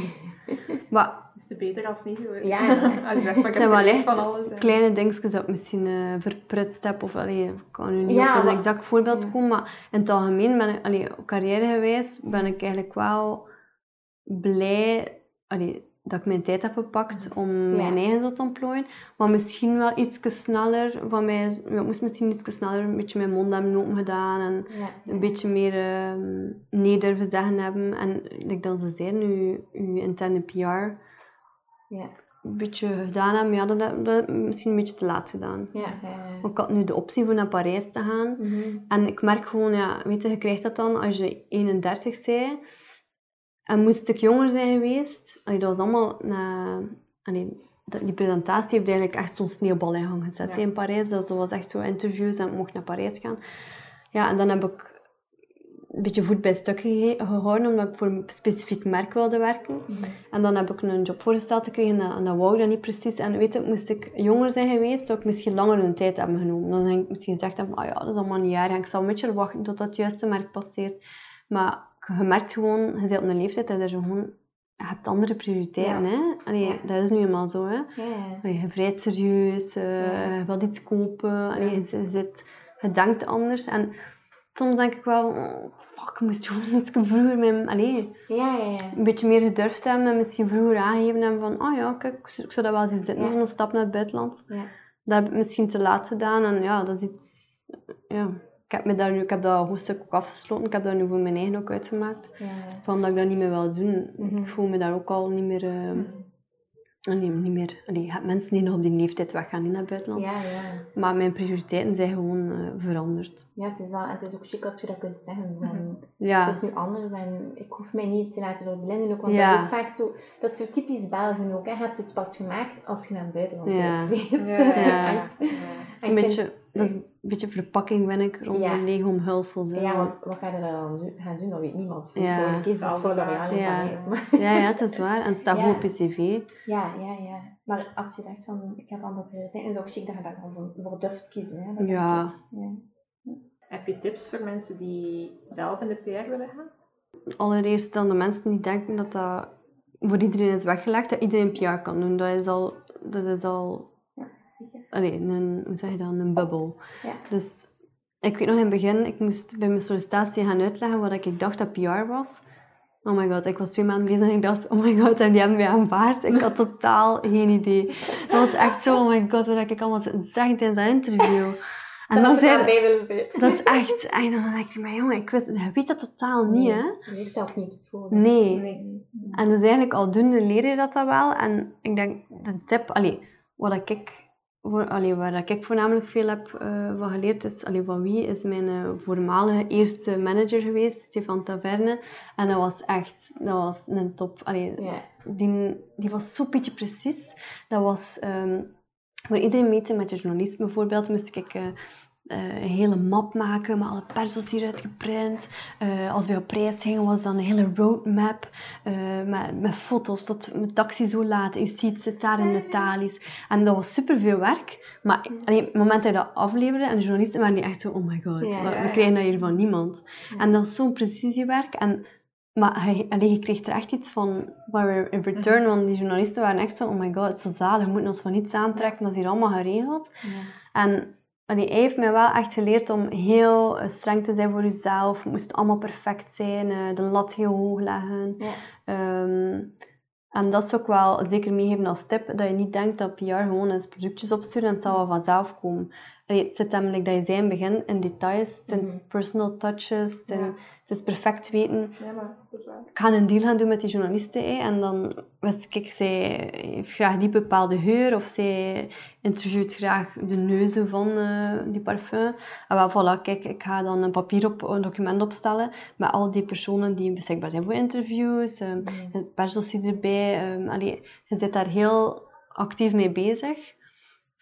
maar Is het beter als het niet zo is? Ja, ja. Als je zegt, maar ik het zijn heb wel echt van alles. kleine dingetjes dat ik misschien eh, verprutst heb. Of allee, ik kan nu niet Ja, op een maar- exact voorbeeld ja. komen. Maar in het algemeen ben ik, allee, op carrièregewijs ben ik eigenlijk wel blij allee, dat ik mijn tijd heb gepakt om Ja. mijn eigen zo te ontplooien. Maar misschien wel iets sneller van mij... Ik moest misschien iets sneller een beetje mijn mond hebben open gedaan. En Ja, een beetje meer ehm, nee durven zeggen hebben. En like dat ze zeiden, uw, uw interne PR Ja, een beetje gedaan hebben. Ja, dat heb ik misschien een beetje te laat gedaan. ja, ja. Want Ik had nu de optie voor naar Parijs te gaan. Mhm. En ik merk gewoon, ja, weet je, je krijgt dat dan als je 31 bent. En moest ik jonger zijn geweest. Allee, dat was allemaal... Na, allee, die presentatie heeft eigenlijk echt zo'n sneeuwbal in gang gezet Ja. in Parijs. Dat was echt zo interviews en ik mocht naar Parijs gaan. Ja, en dan heb ik een beetje voet bij stuk gehouden, omdat ik voor een specifiek merk wilde werken. Mhm. En dan heb ik een job voorgesteld gekregen en, dat wou ik dan niet precies. En weet je, moest ik jonger zijn geweest, zou ik misschien langer een tijd hebben genomen. Dan denk ik misschien gezegd hebben, ah ja, dat is allemaal niet erg. En ik zal een beetje wachten tot dat juiste merk passeert. Maar je merkt gewoon, je bent op een leeftijd dat je gewoon... Je hebt andere prioriteiten, Ja. hè. Allee, dat is nu eenmaal zo, hè. Ja, ja. Allee, je vrijt serieus, eh, je wilt iets kopen, Allee, je, je, zit, je denkt anders. En soms denk ik wel, oh, fuck, ik moest gewoon vroeger mijn... Allee, Ja, ja, ja. een beetje meer gedurfd hebben en misschien vroeger aangegeven hebben van, oh ja, kijk, ik zou dat wel zien zitten, Ja. zo'n stap naar het buitenland. Ja. Dat heb ik misschien te laat gedaan en ja, dat is iets, ja, ik heb, me daar nu, ik heb dat hoofdstuk ook afgesloten, ik heb dat nu voor mijn eigen ook uitgemaakt, Ja, van dat ik dat niet meer wil doen. Mhm. Ik voel me daar ook al niet meer, eh, allee, niet meer, allee, je hebt mensen die nog op die leeftijd weggaan in het buitenland. ja, ja. Maar mijn prioriteiten zijn gewoon eh, veranderd. Ja, het is, wel, het is ook chic als je dat kunt zeggen. Van, Mhm. Ja, Het is nu anders en ik hoef mij niet te laten verblinden ook, want Ja. dat is ook vaak zo, dat is zo typisch Belgen ook. Hè. Je hebt het pas gemaakt als je naar het buitenland Ja. bent geweest. Ja, ja, Ja. ja. En is een beetje, dat is beetje verpakking, vind ik, rond Ja. de lege omhulsels. hè. Ja, want wat ga je daar dan doen- gaan doen? Dat weet niemand. Je weet Ja. gewoon een zoals voor L'Oréal in Ja. Ja, ja, het is waar. En het staat goed op je cv. Ja, ja, ja. Maar als je dacht van, ik heb andere prioriteiten, is het ook chic dat je daar dan voor, durft kiezen. Hè? Dat Ja. ik. Heb je tips voor mensen die zelf in de PR willen gaan? Allereerst dan de mensen die denken dat dat voor iedereen is weggelegd, dat iedereen PR kan doen. Dat is al, dat is al zeker. allee, een, hoe zeg je dat, een bubbel. Ja. Dus ik weet nog in het begin, ik moest bij mijn sollicitatie gaan uitleggen wat ik dacht dat PR was. Oh my god, ik was twee maanden bezig en ik dacht, oh my god, en die hebben mij aanvaard. Ik had totaal geen idee. Dat was echt zo, oh my god, wat ik allemaal zeggen tijdens dat interview. En Dat dan zei willen dat is echt, en dan dacht ik, maar jongen, ik wist, je weet dat totaal niet, hè? Je ligt zelf niet op school. Nee. Nee. En dus eigenlijk aldoende leer je dat dan wel. En ik denk, de tip, allee, wat ik, voor, allee, waar ik voornamelijk veel heb eh, van geleerd, is, allee, van wie, is mijn eh, voormalige eerste manager geweest, Stefan Taverne. En dat was echt, dat was een top. Allee, die, die was zo beetje precies. Dat was ehm, voor iedereen meten met de journalist bijvoorbeeld, moest ik eh, eh, een hele map maken met alle persels hieruit geprint. Eh, als we op reis gingen, was dan een hele roadmap eh, met, met foto's tot mijn taxi zo laat. Je ziet, zit daar in de talies. En dat was superveel werk. Maar allee, op het moment dat je dat afleverde, en de journalisten waren die echt zo, oh my god, Ja, we, ja, we ja. krijgen dat hier van niemand. Ja. En dat is zo'n precisiewerk. En maar hij, allee, je kreeg er echt iets van, waar we in return, want die journalisten waren echt zo, oh my god, het is zo zalig, we moeten ons van niets aantrekken, dat is hier allemaal geregeld. Ja. En hij heeft mij wel echt geleerd om heel eh, streng te zijn voor jezelf, het moest allemaal perfect zijn, eh, de lat heel hoog leggen. Ja. Ehm, en dat is ook wel zeker meegeven als tip, dat je niet denkt dat PR gewoon is productjes opsturen en het zal wel vanzelf komen. Allee, het zit namelijk dat je zei in het begin in details, zijn Mhm. personal touches, het, zijn- Ja. het is perfect weten Ja, maar dat is waar. ik ga een deal gaan doen met die journalisten. En dan wist ik, zij heeft graag die bepaalde geur. Of zij interviewt graag de neuzen van eh, die parfum. En wel, voilà, kijk, ik ga dan een papier op, een document opstellen. Met al die personen die beschikbaar zijn voor interviews. het persdossier erbij. eh, allee, je zit daar heel actief mee bezig.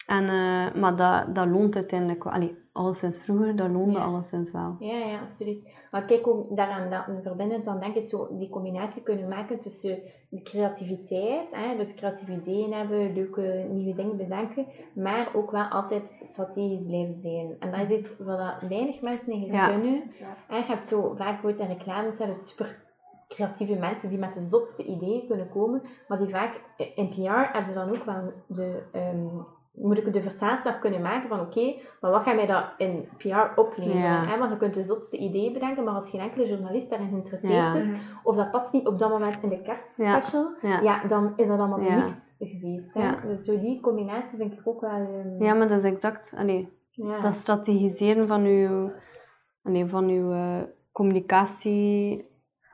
En, eh, maar dat, dat loont uiteindelijk wel. Allee, alleszins vroeger, dat loonde Ja. alleszins wel. Ja, ja, absoluut. Maar kijk ook daaraan dat verbindend, dan denk ik zo die combinatie kunnen maken tussen de creativiteit, hè, dus creatieve ideeën hebben, leuke nieuwe dingen bedenken, maar ook wel altijd strategisch blijven zijn. En dat is iets wat weinig mensen eigenlijk Ja. kunnen. En je hebt zo vaak ooit in reclames zijn dus super creatieve mensen die met de zotste ideeën kunnen komen, maar die vaak in PR hebben dan ook wel de, ehm, moet ik de vertaalslag kunnen maken van oké, maar wat gaat mij dat in PR opleveren? Ja. Hè? Want je kunt de zotste ideeën bedenken, maar als geen enkele journalist daarin geïnteresseerd Ja. is, of dat past niet op dat moment in de kerstspecial, Ja. ja. dan is dat allemaal niks geweest. Hè? Dus zo die combinatie vind ik ook wel... ehm, Ja, maar dat is exact... Allee, dat strategiseren van uw, van uw eh, communicatie,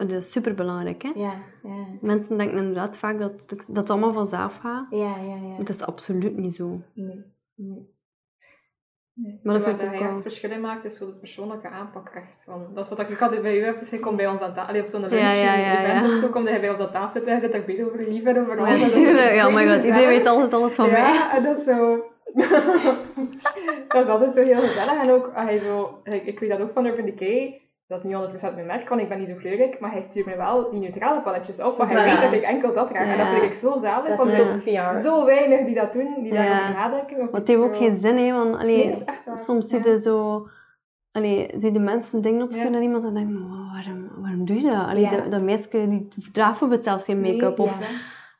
dat is superbelangrijk. Hè? ja, ja. Mensen denken inderdaad vaak dat, dat het allemaal vanzelf gaat. Ja, ja, ja. Het is absoluut niet zo. Nee. nee. Maar dat vind ik ook hij echt verschil in maakt, is zo de persoonlijke aanpak echt. Van, dat is wat ik altijd bij u heb. Dus hij komt bij ons aan tafel, op zo'n lunch, Ja, ja, ja, ja. of zo, komt hij bij ons aan tafel zitten. Hij zit ook bezig over liefde, over alles. Ja, Dat is tuurlijk. Ja, my god. Iedereen weet alles, alles van mij. Ja, en dat is zo... dat is altijd zo heel gezellig. En ook, ah, hij zo... Ik, ik weet dat ook van Urban Decay. Dat is niet 100% mijn merk, want ik ben niet zo kleurrijk. Maar hij stuurt me wel die neutrale paletjes op. Want hij Voilà. weet dat ik enkel dat draag. En dat vind ik zo zalig. Want er PR. zo weinig die dat doen, die Ja. daarover nadenken. Maar het heeft ook geen zin, hè. Want, allee, Nee, soms zie je zo... Allee, zie je mensen dingen opsturen naar iemand en denk je, "Maar waarom, waarom doe je dat? Allee, dat, dat meisje die draagt bijvoorbeeld zelfs geen make-up. Of.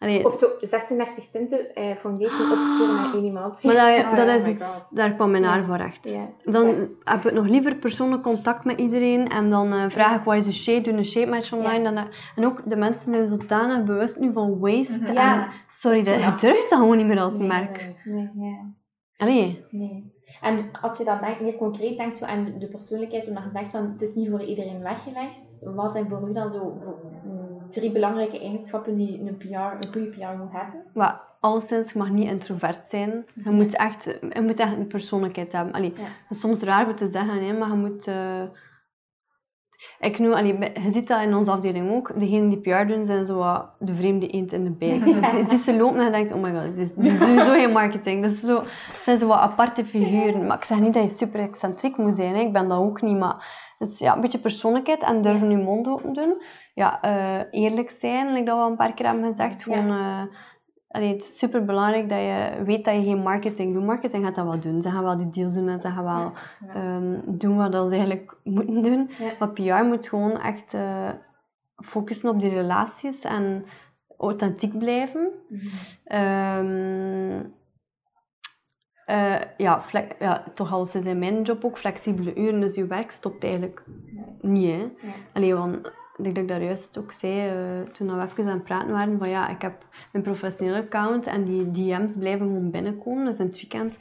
Allee, Of zo 36 tinten eh, foundation opsturen naar één iemand. maar dat, Oh, dat ja, is my iets, daar kwam mijn Ja. haar voor echt. Ja, Dan echt. heb ik nog liever persoonlijk contact met iedereen en dan eh, vraag ik wat is de shade, doe een shade match online. Dan, eh, en ook de mensen zijn zodanig bewust nu van waste. Mhm. Ja. En, sorry, Dat is je durft dat gewoon niet meer als Nee, merk. Nee. Allee, Nee. En als je dan meer concreet denkt zo aan de persoonlijkheid, omdat je zegt van het is niet voor iedereen weggelegd, wat zijn voor u dan zo drie belangrijke eigenschappen die een, PR, een goede PR moet hebben? maar alleszins, je mag niet introvert zijn. Je, moet, echt, je moet echt een persoonlijkheid hebben. Allee, Ja. dat is soms raar voor te zeggen, hè, maar je moet... eh, Ik noem, allee, je ziet dat in onze afdeling ook. Degenen die PR doen, zijn zo wat de vreemde eend in de bijt. Dus je ziet ze lopen en je denkt, oh my god, dit is, dit is sowieso geen marketing. Dat is zo, zijn zo wat aparte figuren. Maar ik zeg niet dat je super excentriek moet zijn. Hè. Ik ben dat ook niet. Maar dus ja, een beetje persoonlijkheid en durven je mond open doen. Ja, eh, eerlijk zijn, like dat we al een paar keer hebben gezegd. Ja. Eh, allee, het is super belangrijk dat je weet dat je geen marketing doet. Marketing gaat dat wel doen. Ze gaan wel die deals doen en ze gaan wel Ja. ehm, doen wat ze eigenlijk moeten doen. Ja. Maar PR moet gewoon echt eh, focussen op die relaties en authentiek blijven. Mhm. Ehm, eh, ja, ja, toch al is in mijn job ook flexibele uren, dus je werk stopt eigenlijk niet. Hè. Allee, want ik denk dat ik daar juist ook zei, eh, toen we even aan het praten waren, van ja, ik heb mijn professionele account en die DM's blijven gewoon binnenkomen. Dus in het weekend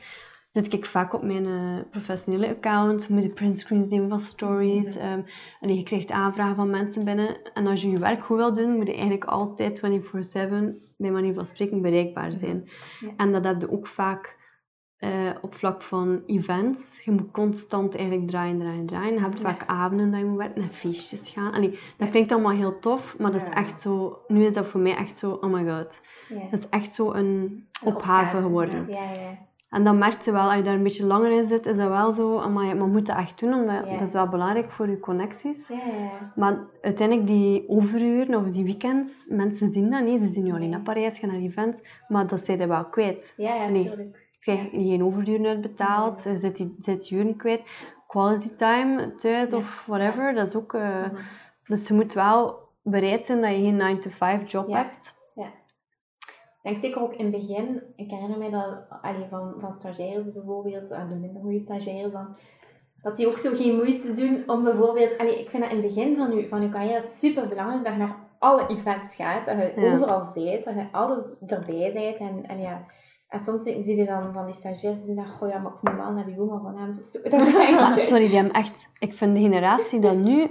zit ik vaak op mijn eh, professionele account, moet je printscreens nemen van stories. ehm, allee, je krijgt aanvragen van mensen binnen. En als je je werk goed wil doen, moet je eigenlijk altijd 24-7, bij manier van spreken, bereikbaar zijn. Ja. En dat heb je ook vaak eh, op vlak van events. Je moet constant eigenlijk draaien, draaien, draaien. Je hebt Ja. vaak avonden dat je moet werken en feestjes gaan. Allee, dat klinkt allemaal heel tof, maar dat is echt zo... Nu is dat voor mij echt zo, oh my god. Dat is echt zo een opgave opgave, geworden. Ja, ja. En dan merk je wel, als je daar een beetje langer in zit, is dat wel zo, maar je moet dat echt doen, omdat dat is wel belangrijk voor je connecties. Ja, ja. Maar uiteindelijk die overuren of die weekends, mensen zien dat niet. Ze zien je alleen naar Parijs, gaan naar events, maar dat zijn je wel kwijt. Ja, ja, Nee. tuurlijk. Krijg je geen overuren uitbetaald, je zit, die, zit je uren kwijt. Quality time thuis Ja. of whatever, dat is ook... eh, Mhm. Dus je moet wel bereid zijn dat je geen 9-to-5 job Ja. hebt. Ik denk zeker ook in het begin, ik herinner me dat allee, van, van stagiaires bijvoorbeeld, en de minder goede stagiaires dan, dat die ook zo geen moeite doen om bijvoorbeeld, allee, ik vind dat in het begin van je, van je carrière super belangrijk dat je naar alle events gaat, dat je Ja. overal bent, dat je alles erbij bent en, en ja. En soms zie je dan van die stagiaires die zeggen, goh ja, maar ik moet wel naar die jongen vanavond of zo. Dat is echt- sorry, die hebben echt... Ik vind de generatie dat nu...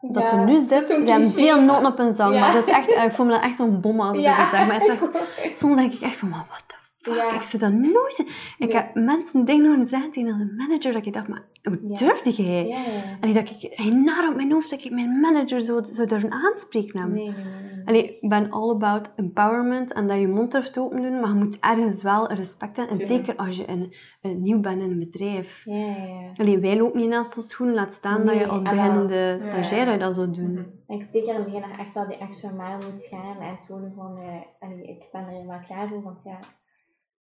Dat Ja, er nu zit, die hebben veel noten op hun zang. Ja. Maar dat is echt, ik voel me dan echt zo'n bom als ik Ja. dat zeg. Maar echt, soms denk ik echt van, the fuck? Ik zou dat nooit... Ik heb mensen dingen horen zeggen tegen de manager dat ik dacht, maar hoe durfde jij? Allee, dat ik, hij naar op mijn hoofd dat ik mijn manager zou, zou durven aanspreken. Nee, nee, nee. nee. Allee, ik ben all about empowerment en dat je mond durft open doen, maar je moet ergens wel respect hebben. En zeker als je een, een nieuw bent in een bedrijf. Ja, ja. Allee, wij lopen niet naast ons schoenen, laat staan dat je als ah, beginnende stagiair dat zou doen. Mhm. Ik zeker in het begin echt wel die extra mijl moet gaan en tonen van, allee, ik ben er helemaal klaar voor, want ja,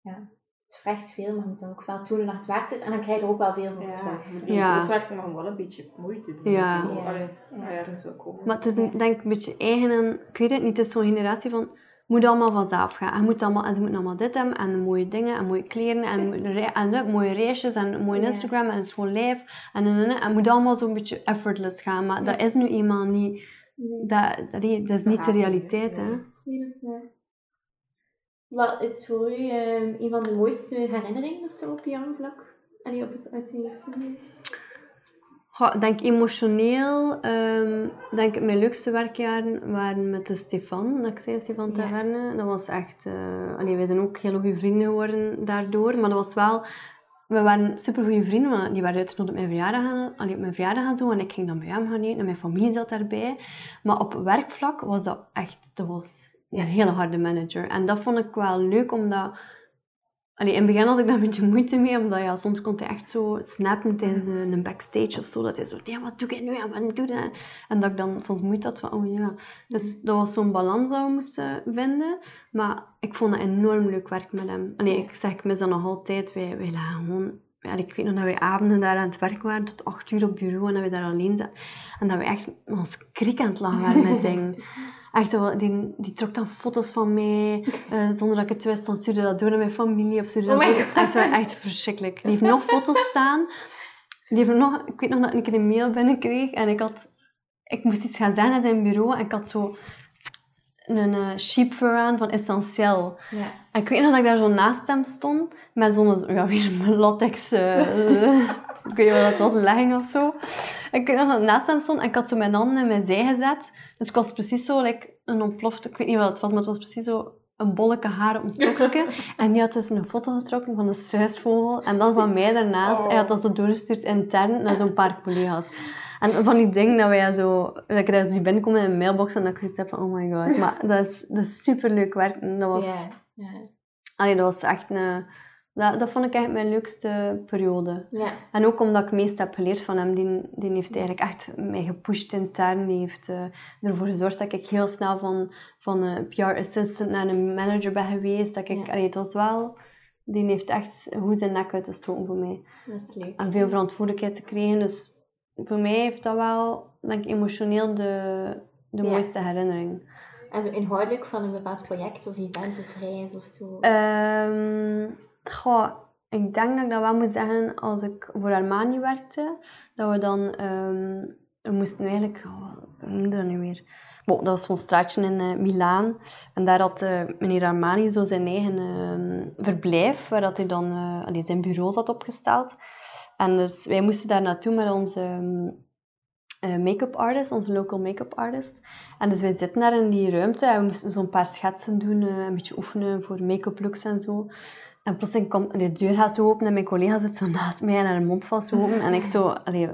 ja, het vraagt veel, maar je moet dan ook wel tonen dat het waard is en dan krijg je er ook wel veel voor Ja, terug. je moet niet Ja. uitwerken, maar wel een beetje moeite doen. Ja. Ja. Allee, Ja. wel komen. Maar het is een- denk ik een beetje eigen en, ik weet het niet, het is zo'n generatie van, moet allemaal vanzelf gaan. En, moet allemaal, en ze moeten allemaal dit hebben, en mooie dingen, en mooie kleren, en, en mooie reisjes, en een mooi. Instagram, en een schoon lijf. En, en, en, en, het moet allemaal zo'n beetje effortless gaan. Maar dat is nu eenmaal niet, dat, dat, dat is niet de realiteit, hè. hè. nee, dat is waar. Wat is voor u eh, een van de mooiste herinneringen zo op jouw vlak? Allee, op het uitzien. Ik denk emotioneel, ehm denk mijn leukste werkjaren waren met de Stefan, dat ik zei, Stefan Ja. Taverne. Dat was echt, eh allee, wij zijn ook heel goede vrienden geworden daardoor, maar dat was wel, we waren super goede vrienden, want die waren uitgenodigd op mijn verjaardag, allee, op mijn verjaardag en zo, en ik ging dan bij hem gaan eten, en mijn familie zat daarbij. Maar op werkvlak was dat echt, dat was een hele harde manager. En dat vond ik wel leuk, omdat Allee, in het begin had ik daar een beetje moeite mee, omdat ja, soms kon hij echt zo snappen tijdens een een backstage of zo. Dat hij zo, ja, wat doe ik nu? Ja, wat doe? En dat ik dan soms moeite had van, oh ja. Dus dat was zo'n balans dat we moesten vinden. Maar ik vond dat enorm leuk werk met hem. Allee, ik zeg, ik mis dat nog altijd. Wij, wij lagen gewoon... Allee, ik weet nog dat wij avonden daar aan het werk waren, tot acht uur op bureau, en dat we daar alleen zaten. En dat we echt ons kriek aan het lachen waren met dingen. Echt, wel, die, die trok dan foto's van mij, eh, zonder dat ik het wist. Dan stuurde dat door naar mijn familie of stuurde Oh dat door. Echt, wel, echt verschrikkelijk. Die heeft nog foto's staan. Die heeft nog, ik weet nog dat ik een keer een mail binnenkreeg en ik had... Ik moest iets gaan zeggen aan zijn bureau en ik had zo een eh, sheep aan van Essentiel. Ja. En ik weet nog dat ik daar zo naast hem stond, met zo'n, ja, weer een latex, eh, ik weet niet wat dat was, legging of zo. En ik weet nog dat naast hem stond en ik had zo mijn handen in mijn zij gezet. Dus ik was precies zo, like, een ontplofte, ik weet niet wat het was, maar het was precies zo een bolleke haar op een stokje. en die had dus een foto getrokken van de struisvogel en dan van mij daarnaast. Oh. Hij had dat zo doorgestuurd intern naar zo'n paar collega's. En van die dingen dat wij zo, dat ik daar binnenkom in een mailbox en dat ik zoiets heb van, oh my god. Maar dat is, dat is super leuk werk. En dat was, allee, dat was echt een, dat, dat vond ik echt mijn leukste periode. ja. En ook omdat ik het meest heb geleerd van hem. Die, die heeft eigenlijk echt mij gepusht intern. Die heeft eh, ervoor gezorgd dat ik heel snel van, van een PR-assistant naar een manager ben geweest. Dat ik, Ja. allee, het was wel... Die heeft echt goed zijn nek uitgestoken voor mij. Dat is leuk. En veel verantwoordelijkheid gekregen. Dus voor mij heeft dat wel, denk ik, emotioneel de, de Ja. mooiste herinnering. En zo inhoudelijk van een bepaald project of event of reis of zo. Ehm goh, ik denk dat ik dat wel moet zeggen als ik voor Armani werkte. Dat we dan... ehm, we moesten eigenlijk... Oh, hoe dat nu weer? Bon, dat was zo'n straatje in eh, Milaan. En daar had eh, meneer Armani zo zijn eigen ehm, verblijf, waar dat hij dan eh, zijn bureau zat opgesteld. En dus wij moesten daar naartoe met onze ehm, eh, make-up artist, onze local make-up artist. En dus wij zitten daar in die ruimte en we moesten zo'n paar schetsen doen, een beetje oefenen voor make-up looks en zo. En plotseling komt de deur gaat zo open en mijn collega zit zo naast mij en haar mond valt zo open. En ik zo, allee,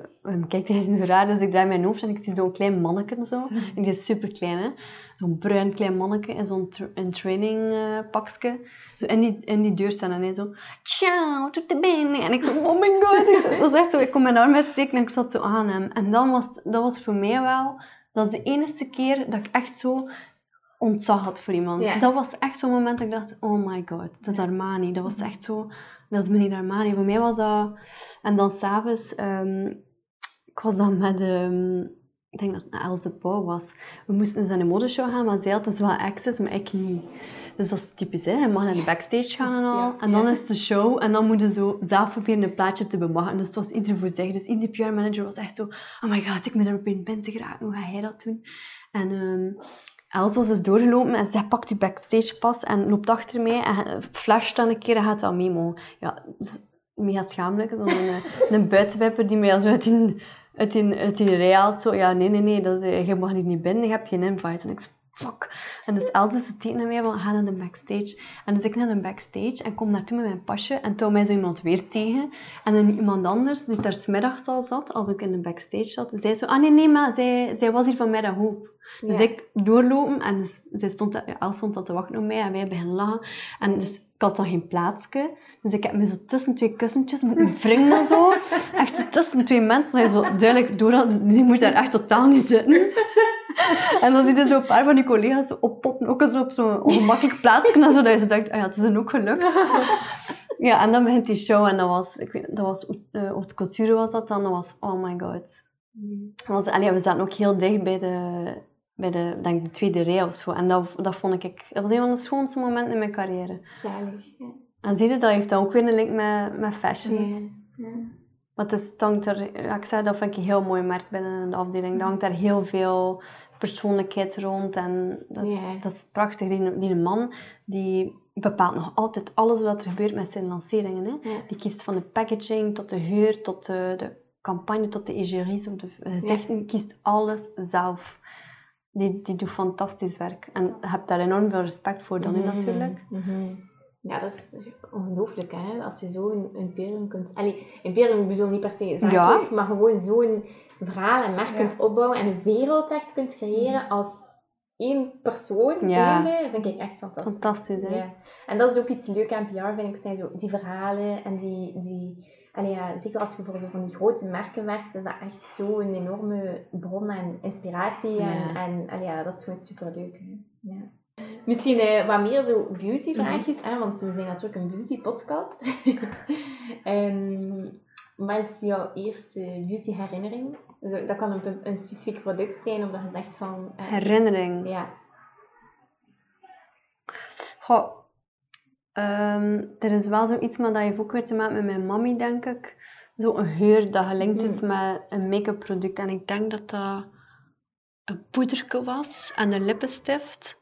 kijkt hij zo raar, dus ik draai mijn hoofd en ik zie zo'n klein manneke zo. En die is super klein, hè. Zo'n bruin klein manneke in zo'n tra training eh. Zo in die, in die deur staan en hij zo, ciao, tot de bene. En ik zo, oh my god. Ik, was echt zo, ik kon mijn arm uitsteken en ik zat zo aan hem. En dan was, dat was voor mij wel, dat is de enige keer dat ik echt zo ontzag had voor iemand. Ja. Dat was echt zo'n moment dat ik dacht, oh my god, dat is Armani. Dat was echt zo, dat is meneer Armani. Voor mij was dat... En dan s'avonds, um, ik was dan met, ehm, ik denk dat het Else Pauw was. We moesten eens naar de modeshow gaan, maar zij had dus wel access, maar ik niet. Dus dat is typisch, hè. Je mag naar de backstage gaan en al. En dan is de show en dan moet je zo zelf proberen een plaatje te bemachten. Dus het was ieder voor zich. Dus iedere PR-manager was echt zo, oh my god, ik ben er op binnen te geraken. Hoe ga jij dat doen? En... ehm, Els was dus doorgelopen en zij pakt die backstage pas en loopt achter mij en flasht dan een keer en gaat dat memo. Ja, dus mega schamelijk. Zo'n een, een buitenwipper die mij zo uit die, uit die, uit die rij haalt. Zo, ja, nee, nee, nee, dat, is- je mag hier niet binnen, je hebt geen invite. En ik fuck. En dus Els is tegen naar mij van, ga naar de backstage. En dus ik naar de backstage en kom naartoe met mijn pasje en toen mij zo iemand weer tegen. En dan iemand anders, die daar smiddags al zat, als ik in de backstage zat, zei zo, ah nee, nee, maar zij, zij was hier vanmiddag ook. Dus Ja. ik doorlopen en dus, zij stond, Els stond al te wachten op mij en wij beginnen lachen. En dus ik had dan geen plaatsje. Dus ik heb me zo tussen twee kussentjes moeten wringen zo. Echt zo tussen twee mensen. Dat je zo duidelijk door had, die moet daar echt totaal niet zitten. En dan zie je zo een paar van die collega's zo oppoppen, ook eens op zo'n ongemakkelijk plaatsje. En zo dat je zo denkt, ah ja, het is hen ook gelukt. Ja, en dan begint die show en dat was, ik weet, dat was, uh, haute couture was dat dan. Dat was, oh my god. Dat was, allee, we zaten ook heel dicht bij de, bij de, denk, de tweede rij of zo. En dat, dat vond ik, dat was een van de schoonste momenten in mijn carrière. Zalig. Ja. En zie je, dat heeft dan ook weer een link met, met fashion. Ja. Ja. Maar het, hangt er, ik zei, dat vind ik een heel mooi merk binnen de afdeling. Er hangt daar heel veel persoonlijkheid rond. En dat is, Ja. dat is prachtig. Die, die man die bepaalt nog altijd alles wat er gebeurt met zijn lanceringen. Hè. Die kiest van de packaging tot de geur, tot de, de campagne, tot de egeries of de gezichten. Die kiest alles zelf. Die, die doet fantastisch werk. En je hebt daar enorm veel respect voor dan, Mhm, natuurlijk. mhm. Ja, dat is ongelooflijk, hè. Als je zo een imperium kunt... Allee, imperium bedoel niet per se zakelijk, Ja. maar gewoon zo'n verhaal en merk kunt opbouwen en een wereld echt kunt creëren als één persoon, Ja. vind ik echt fantastisch. Fantastisch, hè? Ja. En dat is ook iets leuk aan PR, vind ik, zijn zo die verhalen en die... die allee, ja, zeker als je voor zo van die grote merken werkt, is dat echt zo'n enorme bron aan inspiratie. En, Ja. en allee, ja, dat is gewoon superleuk. Hè. Ja. Misschien eh, wat meer zo beauty-vraagjes, Mhm. hè, want we zijn natuurlijk een beauty-podcast. Ehm, wat is jouw eerste beauty-herinnering? Dat kan een, een specifiek product zijn, of dat je zegt van... eh, Herinnering. Ja. Goh, ehm, er is wel zoiets, maar dat heeft ook weer te maken met mijn mami, denk ik. Zo'n geur dat gelinkt is Mhm. met een make-up product. En ik denk dat dat een poederke was en een lippenstift.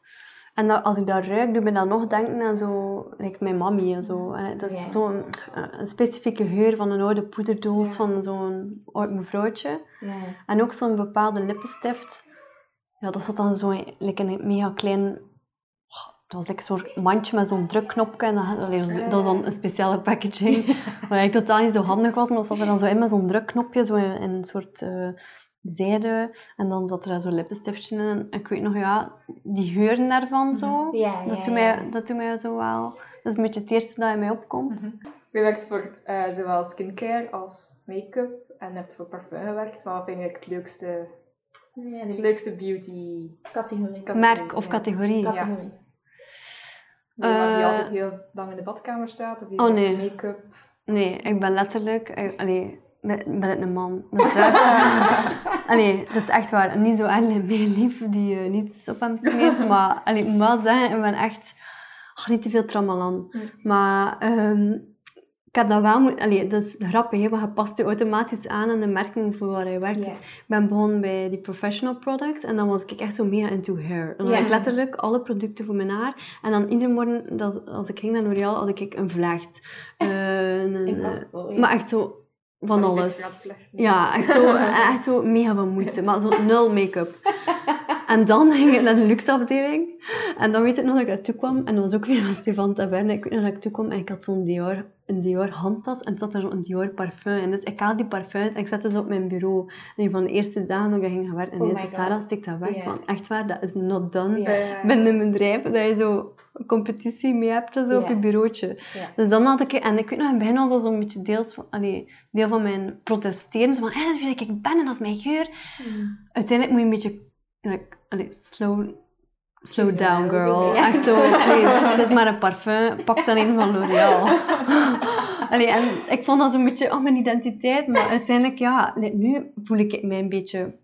En dat, als ik dat ruik, doe ik dan nog denken aan zo, like mijn mami. en Zo. En dat is Ja. zo'n eh, een specifieke geur van een oude poederdoos van zo'n oud mevrouwtje. En ook zo'n bepaalde lippenstift. Ja, dat zat dan zo in like een mega klein... Dat was like zo'n mandje met zo'n drukknopje. En dat, was- dat was dan een speciale packaging. Waar ik totaal niet zo handig was. Maar dat zat er dan zo in met zo'n drukknopje. Zo in, in een soort... eh, zijde. En dan zat er zo lippenstiftje in. En ik weet nog, ja, die geuren daarvan zo. Ja, ja, Dat doet, ja. mij, dat doet mij zo wel... Dat is een beetje het eerste dat in mij opkomt. Je werkt voor eh, zowel skincare als make-up en hebt voor parfum gewerkt. Maar wat vind je het leukste, Ja, het de leukste beauty categorie. categorie? Merk of Ja. categorie. Iemand die Eh, altijd heel lang in de badkamer staat? Of Oh, nee. die make-up? Nee, ik ben letterlijk... ik- Allee, ben, ben ik een man. Dat is echt, allee, dat is echt waar. Niet zo erg mijn lief die eh, niets op hem smeert. Maar allee, ik moet wel zeggen, ik ben echt... ach, niet te veel tramalan. Hm. Maar ehm, ik had dat wel moeten... Allee, dat is grappig, hè, want je past je automatisch aan aan de merken voor waar je werkt. Ja. Dus ik ben begonnen bij die professional products en dan was ik echt zo mega into hair. Dan Ja. had ik letterlijk alle producten voor mijn haar. En dan iedere morgen, dat, als ik ging naar L'Oréal, had ik een vlecht. Een- Ik ja. maar echt zo van alles. Ja, echt zo, echt zo mega van moeite. Maar zo nul make-up. En dan ging ik naar de luxe afdeling. En dan weet ik nog dat ik naartoe kwam. En dat was ook weer van Stefan Taverne. Ik weet nog dat ik toe kwam en ik had zo'n Dior, een Dior handtas. En zat er zo'n Dior parfum in. Dus ik haalde die parfum en ik zette ze op mijn bureau. En van de eerste dagen dat ik ging gaan werken. En Oh God. Sarah stikt dat weg. Echt waar, dat is not done. Ja. Binnen een bedrijf, dat je zo competitie mee hebt zo op je bureautje. Dus dan had ik, en ik weet nog, in het begin was dat zo'n beetje deels van, allee, deel van mijn protesteren. Zo van, hé, dat is wie ik ben en dat is mijn geur. Mm. Uiteindelijk moet je een beetje, like, allee, slow, slow down, girl. ja. Echt zo, please, het is maar een parfum, pak dan een van L'Oréal. allee, en ik vond dat zo'n beetje, oh, mijn identiteit. Maar uiteindelijk, ja, nu voel ik mij een beetje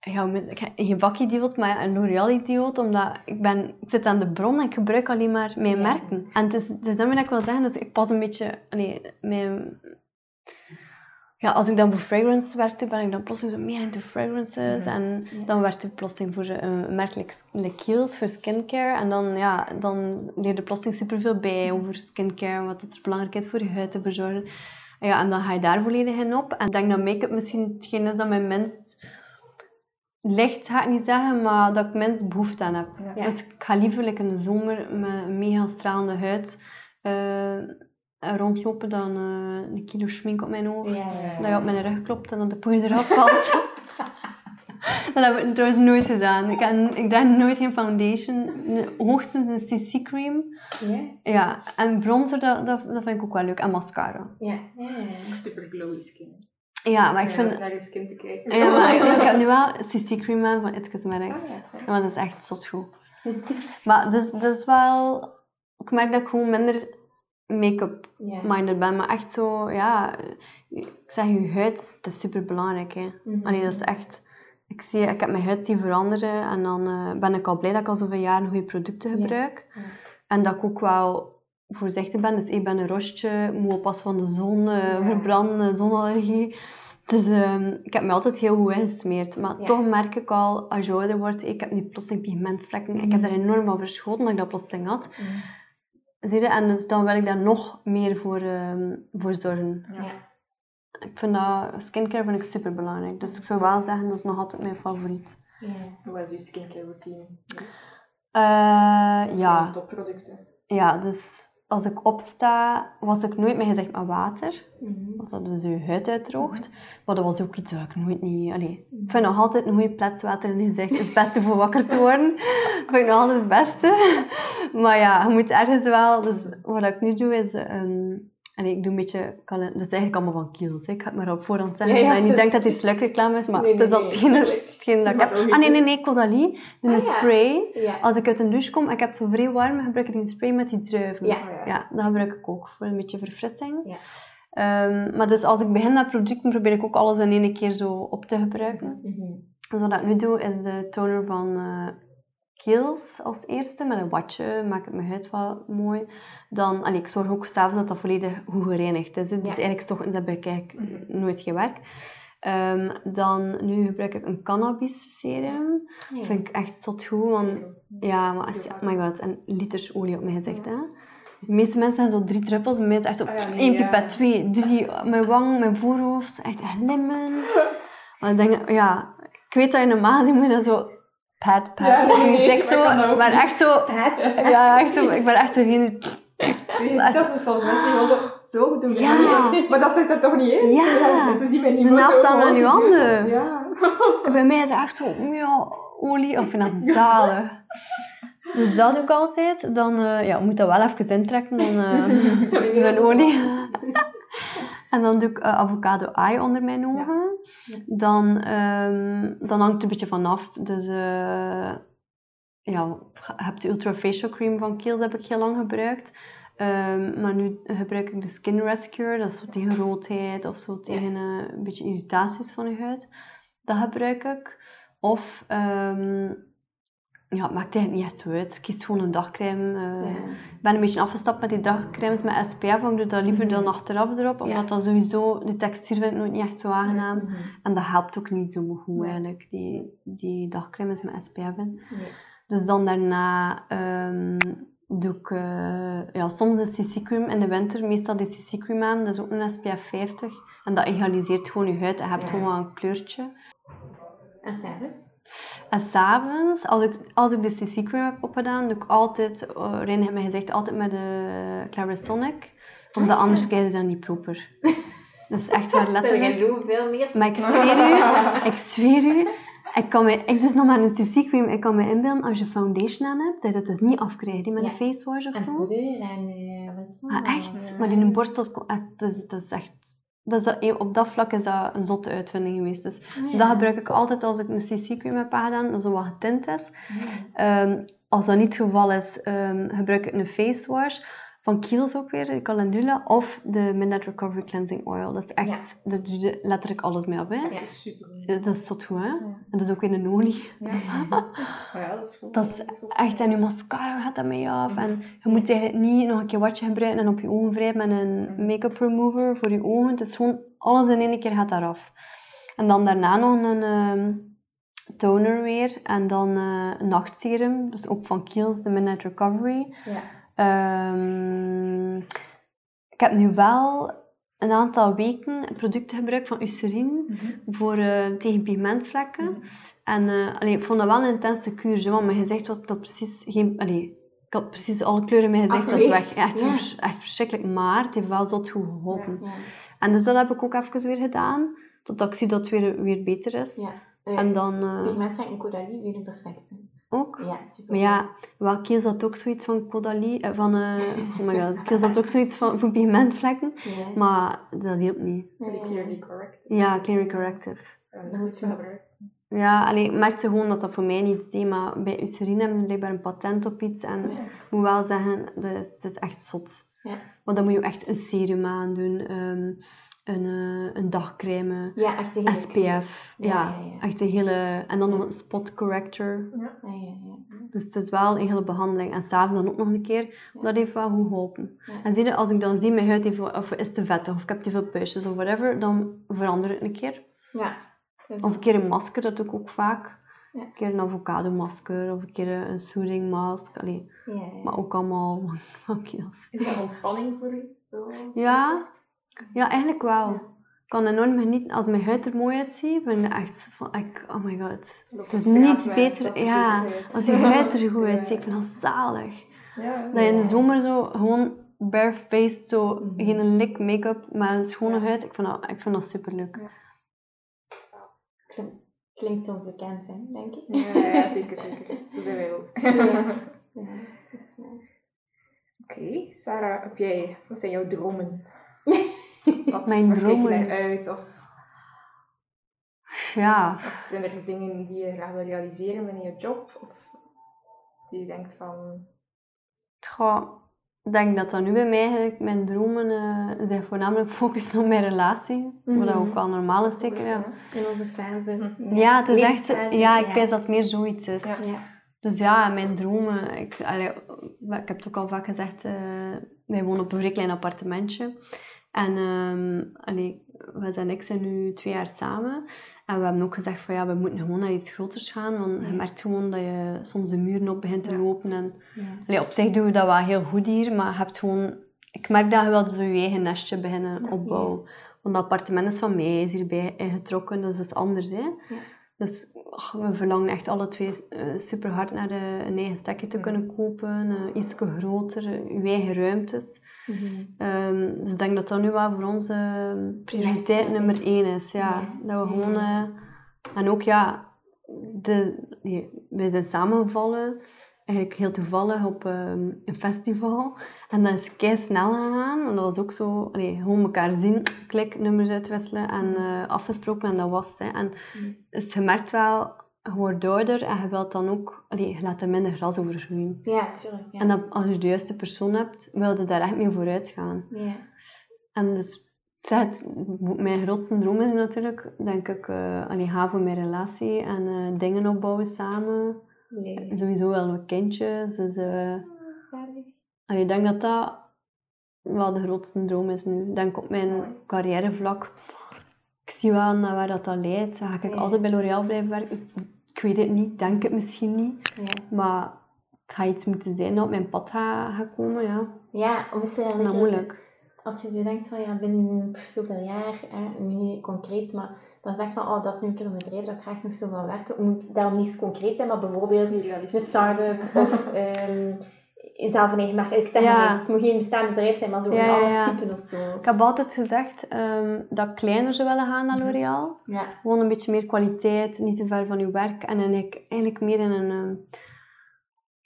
ja, geen vakidioot, maar een L'Oreal-idioot, omdat ik, ben, ik zit aan de bron en ik gebruik alleen maar mijn Ja. merken. En het is, dus dat wil ik wel zeggen, dus ik pas een beetje, allee, mijn, ja, als ik dan voor fragrance werkte, ben ik dan plotseling zo meer into fragrances. Mhm. En dan werkte ik plotseling voor eh, een merk like, like Kiehl's voor skincare. En dan, ja, dan leerde plotseling superveel bij over skincare, wat het er belangrijk is voor je huid te verzorgen. En ja, en dan ga je daar volledig in op. En ik denk dat make-up misschien hetgeen is dat mij minst licht, ga ik niet zeggen, maar dat ik minst behoefte aan heb. Ja. Dus ik ga liever like, in de zomer met een mega stralende huid eh, rondlopen dan eh, een kilo schmink op mijn hoofd. Ja, ja, ja. Dat je op mijn rug klopt en dat de poeier eraf valt. dat heb ik trouwens nooit gedaan. Ik, ik draag nooit geen foundation. Hoogstens een CC cream. Ja, Ja, en bronzer, dat, dat, dat vind ik ook wel leuk. En mascara. ja, ja. ja. Super glowy skin. Ja, maar ik Ja, vind... Naar je skin te kijken. Ja, maar ik, ik heb nu wel CC cream aan van It Cosmetics. Ja. Ja, maar dat is echt zot goed. Maar dus, dus wel... Ik merk dat ik gewoon minder make-up minded ben. Maar echt zo, ja... Ik zeg, je huid is, dat is super belangrijk, hè. Mhm. Allee, dat is echt... Ik, zie, ik heb mijn huid zien veranderen en dan eh, ben ik al blij dat ik al zoveel jaren goede producten gebruik. En dat ik ook wel voorzichtig ben. Dus ik ben een rostje, moet oppassen van de zon, Ja. verbranden, zonallergie. Dus ehm, ik heb me altijd heel goed ingesmeerd. Maar toch merk ik al, als je ouder wordt, ik heb nu plotseling pigmentvlekken. Ik heb Mhm. daar enorm van verschoten dat ik dat plotseling had. Mhm. Zie je? En dus dan wil ik daar nog meer voor, ehm, voor zorgen. Ja. Ik vind dat, skincare vind ik super belangrijk. Dus ik zou wel zeggen, dat is nog altijd mijn favoriet. Ja. Hoe is uw skincare routine? Eh, Wat ja. zijn topproducten? ja, dus als ik opsta, was ik nooit meer gezegd met water. Mhm. Want dat dus je huid uitdroogt. Maar dat was ook iets wat ik nooit niet... Allee, Mhm. ik vind nog altijd een goede pletswater in je gezicht is het beste voor wakker te worden. Dat vind ik nog altijd het beste. Maar ja, je moet ergens wel... Dus wat ik nu doe is... ehm, allee, ik doe een beetje... Kan, het- dat is eigenlijk allemaal van Kiehl's. hè. Ik ga het maar op voorhand zeggen. Ja, ja, je het is- denkt dat die slukreclame is, maar Nee, het is dat nee, hetgene dat ik heb. Ah nee, nee, nee, Caudalie. Doe een Ah, ja. spray. Ja. Als ik uit een douche kom en ik heb zo vrij warm, gebruik ik die spray met die druiven. Ja. Dat gebruik ik ook voor een beetje verfrissing. Ja. Ehm, maar dus als ik begin met producten, probeer ik ook alles in één keer zo op te gebruiken. Mhm. Dus wat ik nu doe, is de toner van eh Kiehl's als eerste. Met een watje maak ik mijn huid wel mooi. Dan, allee, ik zorg ook s'avonds dat dat volledig goed gereinigd is. hè. Dus Ja. eigenlijk 's ochtends heb ik eigenlijk nooit gewerkt. Ehm, dan, nu gebruik ik een cannabis serum. Ja. Vind ik echt zot goed, want ja, maar als, oh my god, en liters olie op mijn gezicht, hè. De meeste mensen hebben zo drie druppels, bij mij is echt op ja, nee, één pipet, twee, drie, mijn wang, mijn voorhoofd, echt glimmen. Maar ik denk, ja, ik weet dat je normaal die moet dat zo pat, pat, Ja, nee, dat zo, maar echt zo, Pat. ja, echt zo, ik ben echt zo geen, ziet dat zo soms mensen die gewoon zo... zo doen. Ja. Maar dat zit er toch niet in? Ja. Ze zien mij niet De meer zo helft aan uw handen. Ja. En bij mij is het echt zo, ja, olie. Ik vind dat zalig. Dus dat doe ik altijd. Dan eh, ja, moet dat wel even intrekken. Dan eh Ja, doe ik olie. En dan doe ik eh, avocado eye onder mijn ogen. Dan, ehm, dan hangt het een beetje vanaf. Dus eh ja, je hebt de Ultra Facial Cream van Kiehl's heb ik heel lang gebruikt. Ehm, maar nu gebruik ik de Skin Rescue. Dat is zo tegen roodheid of zo tegen eh, een beetje irritaties van je huid. Dat gebruik ik. Of, ehm, ja, het maakt eigenlijk niet echt zo uit. Kies gewoon een dagcreme. eh. Ja. Ik ben een beetje afgestapt met die dagcremes met SPF. Ik doe dat liever dan achteraf erop. Omdat Ja. dat sowieso, de textuur vind ik nooit niet echt zo aangenaam. Mhm. En dat helpt ook niet zo goed eigenlijk, die, die dagcremes met SPF in. Nee. Dus dan daarna ehm, doe ik eh, ja, soms de CC-cream in de winter, meestal de CC-cream aan. Dat is ook een SPF 50. En dat egaliseert gewoon je huid en je hebt gewoon een kleurtje. En s'avonds? En s'avonds, als ik, als ik de CC-cream heb opgedaan, doe ik altijd, uh, Rijn heeft mij gezegd, altijd met de Clarisonic. Omdat anders krijg je dat niet proper. Dat is echt waar Zijn jij letterlijk. zoveel meer Maar ik zweer u, ik zweer u, ik kan me, ik dus nog maar een CC-cream, ik kan me inbeelden als je foundation aan hebt, dat je dat dus niet afkrijgt met Ja. een face wash of En zo. poeder en eh, wat is dat? Ah, echt? Maar in een borstel, eh, dat is, dat is echt... Dat is dat, op dat vlak is dat een zotte uitvinding geweest. Dus Ja. dat gebruik ik altijd als ik een CC-cream heb aangedaan, dat zo wat getint is. Ja. Ehm, als dat niet het geval is, ehm, gebruik ik een face wash van Kiehl's ook weer, de Calendula, of de Midnight Recovery Cleansing Oil. Dat is echt, dat doe je letterlijk alles mee af. Hè? Ja, super. Dat is tot goed, hè? Ja. En dat is ook in een olie. Ja. ja, dat is goed. Dat is echt, en je mascara gaat daarmee af. En je moet eigenlijk niet nog een keer watje gebruiken en op je ogen wrijven met een make-up remover voor je ogen. Het is gewoon, alles in één keer gaat daaraf. En dan daarna nog een ehm, toner weer. En dan eh, een nachtserum, dus ook van Kiehl's, de Midnight Recovery. Ja. Ehm, ik heb nu wel een aantal weken producten gebruikt van Eucerin Mhm. voor, eh, tegen pigmentvlekken. Mhm. En allee, ik vond dat wel een intense kuur, zo, want mijn gezicht was dat precies geen... Allee, ik had precies alle kleuren in mijn gezicht was weg. Echt, ja. vers- echt verschrikkelijk, maar het heeft wel zot goed geholpen. Ja. En dus dat heb ik ook even weer gedaan, totdat ik zie dat het weer, weer beter is. Ja. En dan eh, en Caudalie, weer een perfecte. ook. Ja, super. Maar ja, wel, Kiels had ook zoiets van Caudalie, eh, van... eh, oh my god, Kiels had ook zoiets van, van pigmentvlekken, Ja. maar dat hielp niet. Ja. clearly correct. Ja, Clear Corrective. Dan moet je- gebruiken. Ja, allee, ik merkte gewoon dat dat voor mij niet deed, maar bij Eucerin hebben ze blijkbaar een patent op iets. En Ja. ik moet wel zeggen, dat is, het is echt zot. Ja. Want dan moet je echt een serum aandoen, ehm, een, eh, een dagcreme, Ja, echt hele SPF. Ja, Ja, ja, ja. echt een hele... En dan een spot corrector. Ja, ja, ja. Dus het is wel een hele behandeling. En s'avonds dan ook nog een keer. Dat heeft wel goed geholpen. En zie je, als ik dan zie, mijn huid heeft, of is te vettig, of ik heb te veel puistjes, of whatever, dan verander ik een keer. Ja. Of een keer een masker, dat doe ik ook vaak. Ja. Een keer een avocado masker of een keer een soothing mask. Allee, Ja, ja. maar ook allemaal van-. Is dat ontspanning voor u? Zo, Ja, ja, eigenlijk wel. Ja. Ik kan enorm genieten. Als mijn huid er mooi uitziet, ben ik echt van, ik, oh my god. Het is niets beter, ja, als je huid er goed Ja. uitziet. Ik vind dat zalig. Ja, Dat je in de zomer zo gewoon barefaced, zo Mhm. geen lik make-up, maar een schone Ja. huid. Ik vind dat, ik vind dat superleuk. Klink- Klinkt ons bekend, hè, denk ik. Ja, ja, zeker, zeker. Zo zijn wij ook. Ja. Dat is. Oké, Sarah, heb jij, wat zijn jouw dromen? Wat, Mijn waar kijk je dromen? naar uit? Of, Ja, of zijn er dingen die je graag wil realiseren binnen je job? Of die je denkt van... Goh, ik denk dat dat nu bij mij eigenlijk mijn dromen eh, zijn voornamelijk gefocust op mijn relatie. Wat dat Mhm. ook wel normaal is, zeker. Ja, In onze fase. ja het is echt... Ja, ik ja. weet dat het meer zoiets is. Ja. Ja. Dus ja, mijn dromen... Ik, allee, ik heb het ook al vaak gezegd, eh, wij wonen op een vrij klein appartementje. En ehm allee, wij zijn ik zijn nu twee jaar samen. En we hebben ook gezegd van ja, we moeten gewoon naar iets groters gaan. Want je Ja. merkt gewoon dat je soms de muren op begint te Ja. lopen. En Ja. Allee, op zich doen we dat wel heel goed hier, maar je hebt gewoon... Ik merk dat je wel zo je eigen nestje beginnen opbouwen. Want dat appartement is van mij, is hierbij ingetrokken, dus dat is anders. Hè? Dus we verlangen echt alle twee eh, super hard naar de, een eigen stekje te kunnen kopen. eh, iets groter, uw eigen ruimtes. Ehm, dus ik denk dat dat nu wel voor ons eh, prioriteit nummer één is. Ja. Ja. Dat we gewoon... en ook ja, de, nee, wij zijn samengevallen, eigenlijk heel toevallig op ehm, een festival. En dat is kei snel gegaan. En dat was ook zo, allee, gewoon elkaar zien, klik, nummers uitwisselen en eh, afgesproken en dat was het. En Mm. dus je merkt wel, je wordt ouder en je wilt dan ook, allee, je laat er minder gras over groeien. Ja, tuurlijk. Ja. En dat, als je de juiste persoon hebt, wil je daar echt mee vooruit gaan. ja. En dus, het, mijn grootste droom is natuurlijk, denk ik, allee, gaan voor mijn relatie en eh, dingen opbouwen samen. Nee. Sowieso wel met kindjes. Dus, allee, ik denk dat dat wel de grootste droom is nu. Ik denk op mijn carrièrevlak. Ik zie wel naar waar dat, dat leidt. Ga ik altijd bij L'Oréal blijven werken? Ik weet het niet, denk het misschien niet. Ja. Maar het gaat iets moeten zijn dat op mijn pad gaat, gaat komen, ja. ja, of is Maar eigenlijk... moeilijk. Als je zo denkt van, ja, binnen zoveel jaar, hè, niet concreet, maar dan zeg je van, oh, dat is nu een keer een bedrijf dat ik graag nog zo van werken. Het moet daarom niet concreet zijn, maar bijvoorbeeld een start-up of ehm zelf een eigen merk. Ik zeg Ja. niet, het moet geen bestaand bedrijf zijn, maar zo Ja, een ja, ander ja. type of zo. Ik heb altijd gezegd ehm, dat ik kleiner zou willen gaan Mhm. naar L'Oréal. Ja, Gewoon een beetje meer kwaliteit, niet te ver van je werk. En eigenlijk, eigenlijk meer in een, ehm,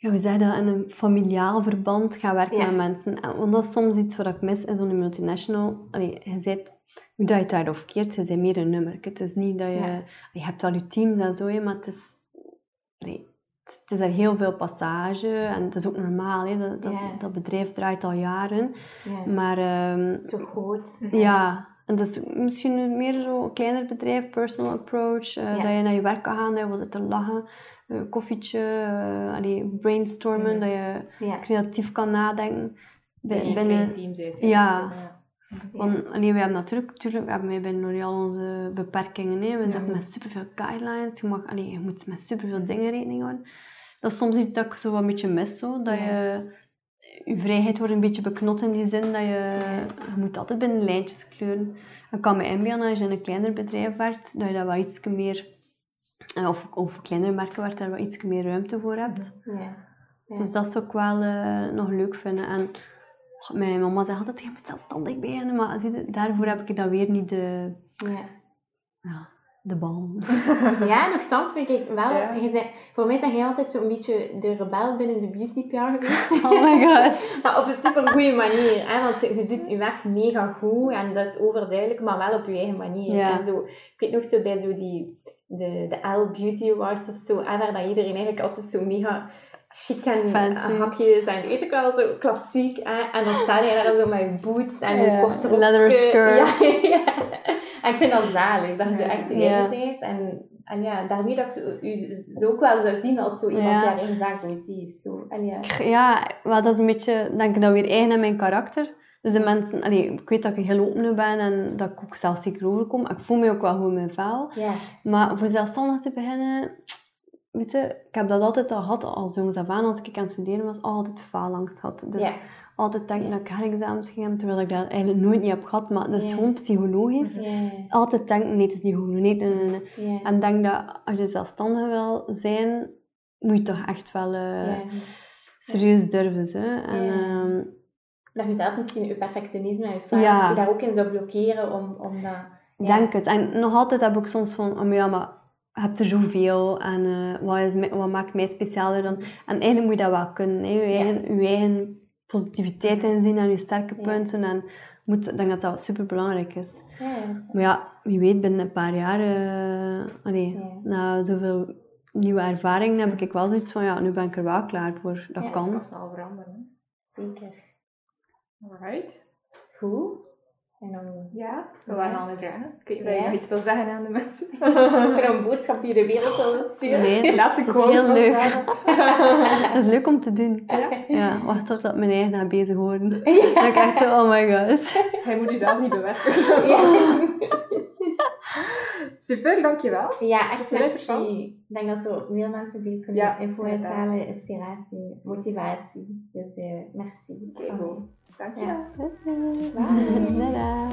ja, hoe zeg je dat, in een familiaal verband gaan werken Ja. met mensen. En, want dat is soms iets wat ik mis in zo'n multinational. Allee, je bent, hoe dat je het of keert, je bent meer een nummer. Het is niet dat je... Ja. Je hebt al je teams en zo, maar het is... allee, het, het is er heel veel passage en het is ook normaal. Hè, dat, dat, Ja. dat bedrijf draait al jaren. ja. Maar ehm, zo groot. ja, en dus misschien meer zo'n kleiner bedrijf, personal approach, eh, dat je naar je werk kan gaan, dat je wil zitten lachen, koffietje, eh, allee, brainstormen, dat je creatief kan nadenken. Bi- Binnen binnen, kleine teams uit. Ja. Want allee, we hebben natuurlijk, natuurlijk hebben wij bij L'Oréal onze beperkingen. Hè. We zitten met superveel guidelines, je, mag, allee, je moet met superveel dingen rekening houden. Dat is soms iets dat ik zo wat een beetje mis, zo, dat je... Je vrijheid wordt een beetje beknot in die zin dat je, je moet altijd binnen lijntjes kleuren. Ik kan me inbeelden als je in een kleiner bedrijf werkt, dat je daar wat iets meer, eh, of, of kleinere merken werkt, daar wat iets meer ruimte voor hebt. Ja. Ja. Dus dat zou ik wel eh, nog leuk vinden. En mijn mama zegt altijd, je moet zelfstandig beginnen, maar zie je, daarvoor heb ik dan weer niet de, Ja. ja, de bal. Ja, nogthans vind ik wel... Ja. Je zei, voor mij ben jij altijd zo'n beetje de rebel binnen de beauty PR geweest. Oh my god. Maar op een super goede manier. Hè? Want je je doet je werk mega goed en dat is overduidelijk, maar wel op je eigen manier. En zo, ik weet nog zo bij zo die, de, de L Beauty Awards of zo, waar dat iedereen eigenlijk altijd zo mega chic en Fancy. hakjes en weet ik wel, zo klassiek. Hè? En dan sta je daar zo met boots en je Ja, korte leather skirt. Ja, ja. En ik vind dat zalig, dat je zo echt je Ja. eigen bent. En, en ja, daarmee dat ik zo, u zo ook wel zou zien als zo iemand die haar eigen zaak heeft. Zo. En ja. Ja, wel, dat is een beetje, denk ik, dat weer eigen aan mijn karakter. Dus de mensen, allee, ik weet dat ik heel open ben en dat ik ook zelfzeker overkom. Ik voel me ook wel goed in mijn vel. Maar voor zelfstandig te beginnen, weet je, ik heb dat altijd al gehad als jongens af aan. Als ik aan het studeren was, altijd faalangst gehad. Dus altijd denken dat ik herexamens ging hebben, terwijl ik dat eigenlijk nooit niet heb gehad. Maar dat is gewoon psychologisch. Altijd denken, nee, het is niet goed, nee, nee, nee. En ik denk dat als je zelfstandig wil zijn, moet je toch echt wel eh, serieus durven. Hè? En, Ja. Dat je zelf misschien je perfectionisme en je Ja. je daar ook in zou blokkeren om, om dat... Ik Ja. denk het. En nog altijd heb ik soms van, oh, ja, maar je hebt er zoveel en eh, wat, is, wat maakt mij specialer dan? En eigenlijk moet je dat wel kunnen. Hè? Je, Ja. eigen, je eigen positiviteit inzien en je sterke punten. En moet, ik denk dat dat super belangrijk is. Maar ja, wie weet, binnen een paar jaar, allee, Ja. na zoveel nieuwe ervaringen, heb ik wel zoiets van, ja, nu ben ik er wel klaar voor. Dat Ja, Dat kan. kan snel veranderen. Zeker. Alright. Goed. En dan... Ja, we Ja. waren al niet of je Ja. nog iets wil zeggen aan de mensen. Nog een boodschap die de wereld wil sturen. Nee, Laatste het is heel leuk. Het is leuk om te doen. Ja? Ja, wacht tot dat mijn eigen bezig horen. Dan denk ik echt zo, oh my god. Hij moet jezelf niet bewerken. Ja. Super, dankjewel. Ja, echt merci. Ik denk dat zo meer mensen veel kunnen Ja, info uithalen, inspiratie, motivatie. Dus eh merci. Oké, goed. Dankjewel. Ja. Bye. Tada.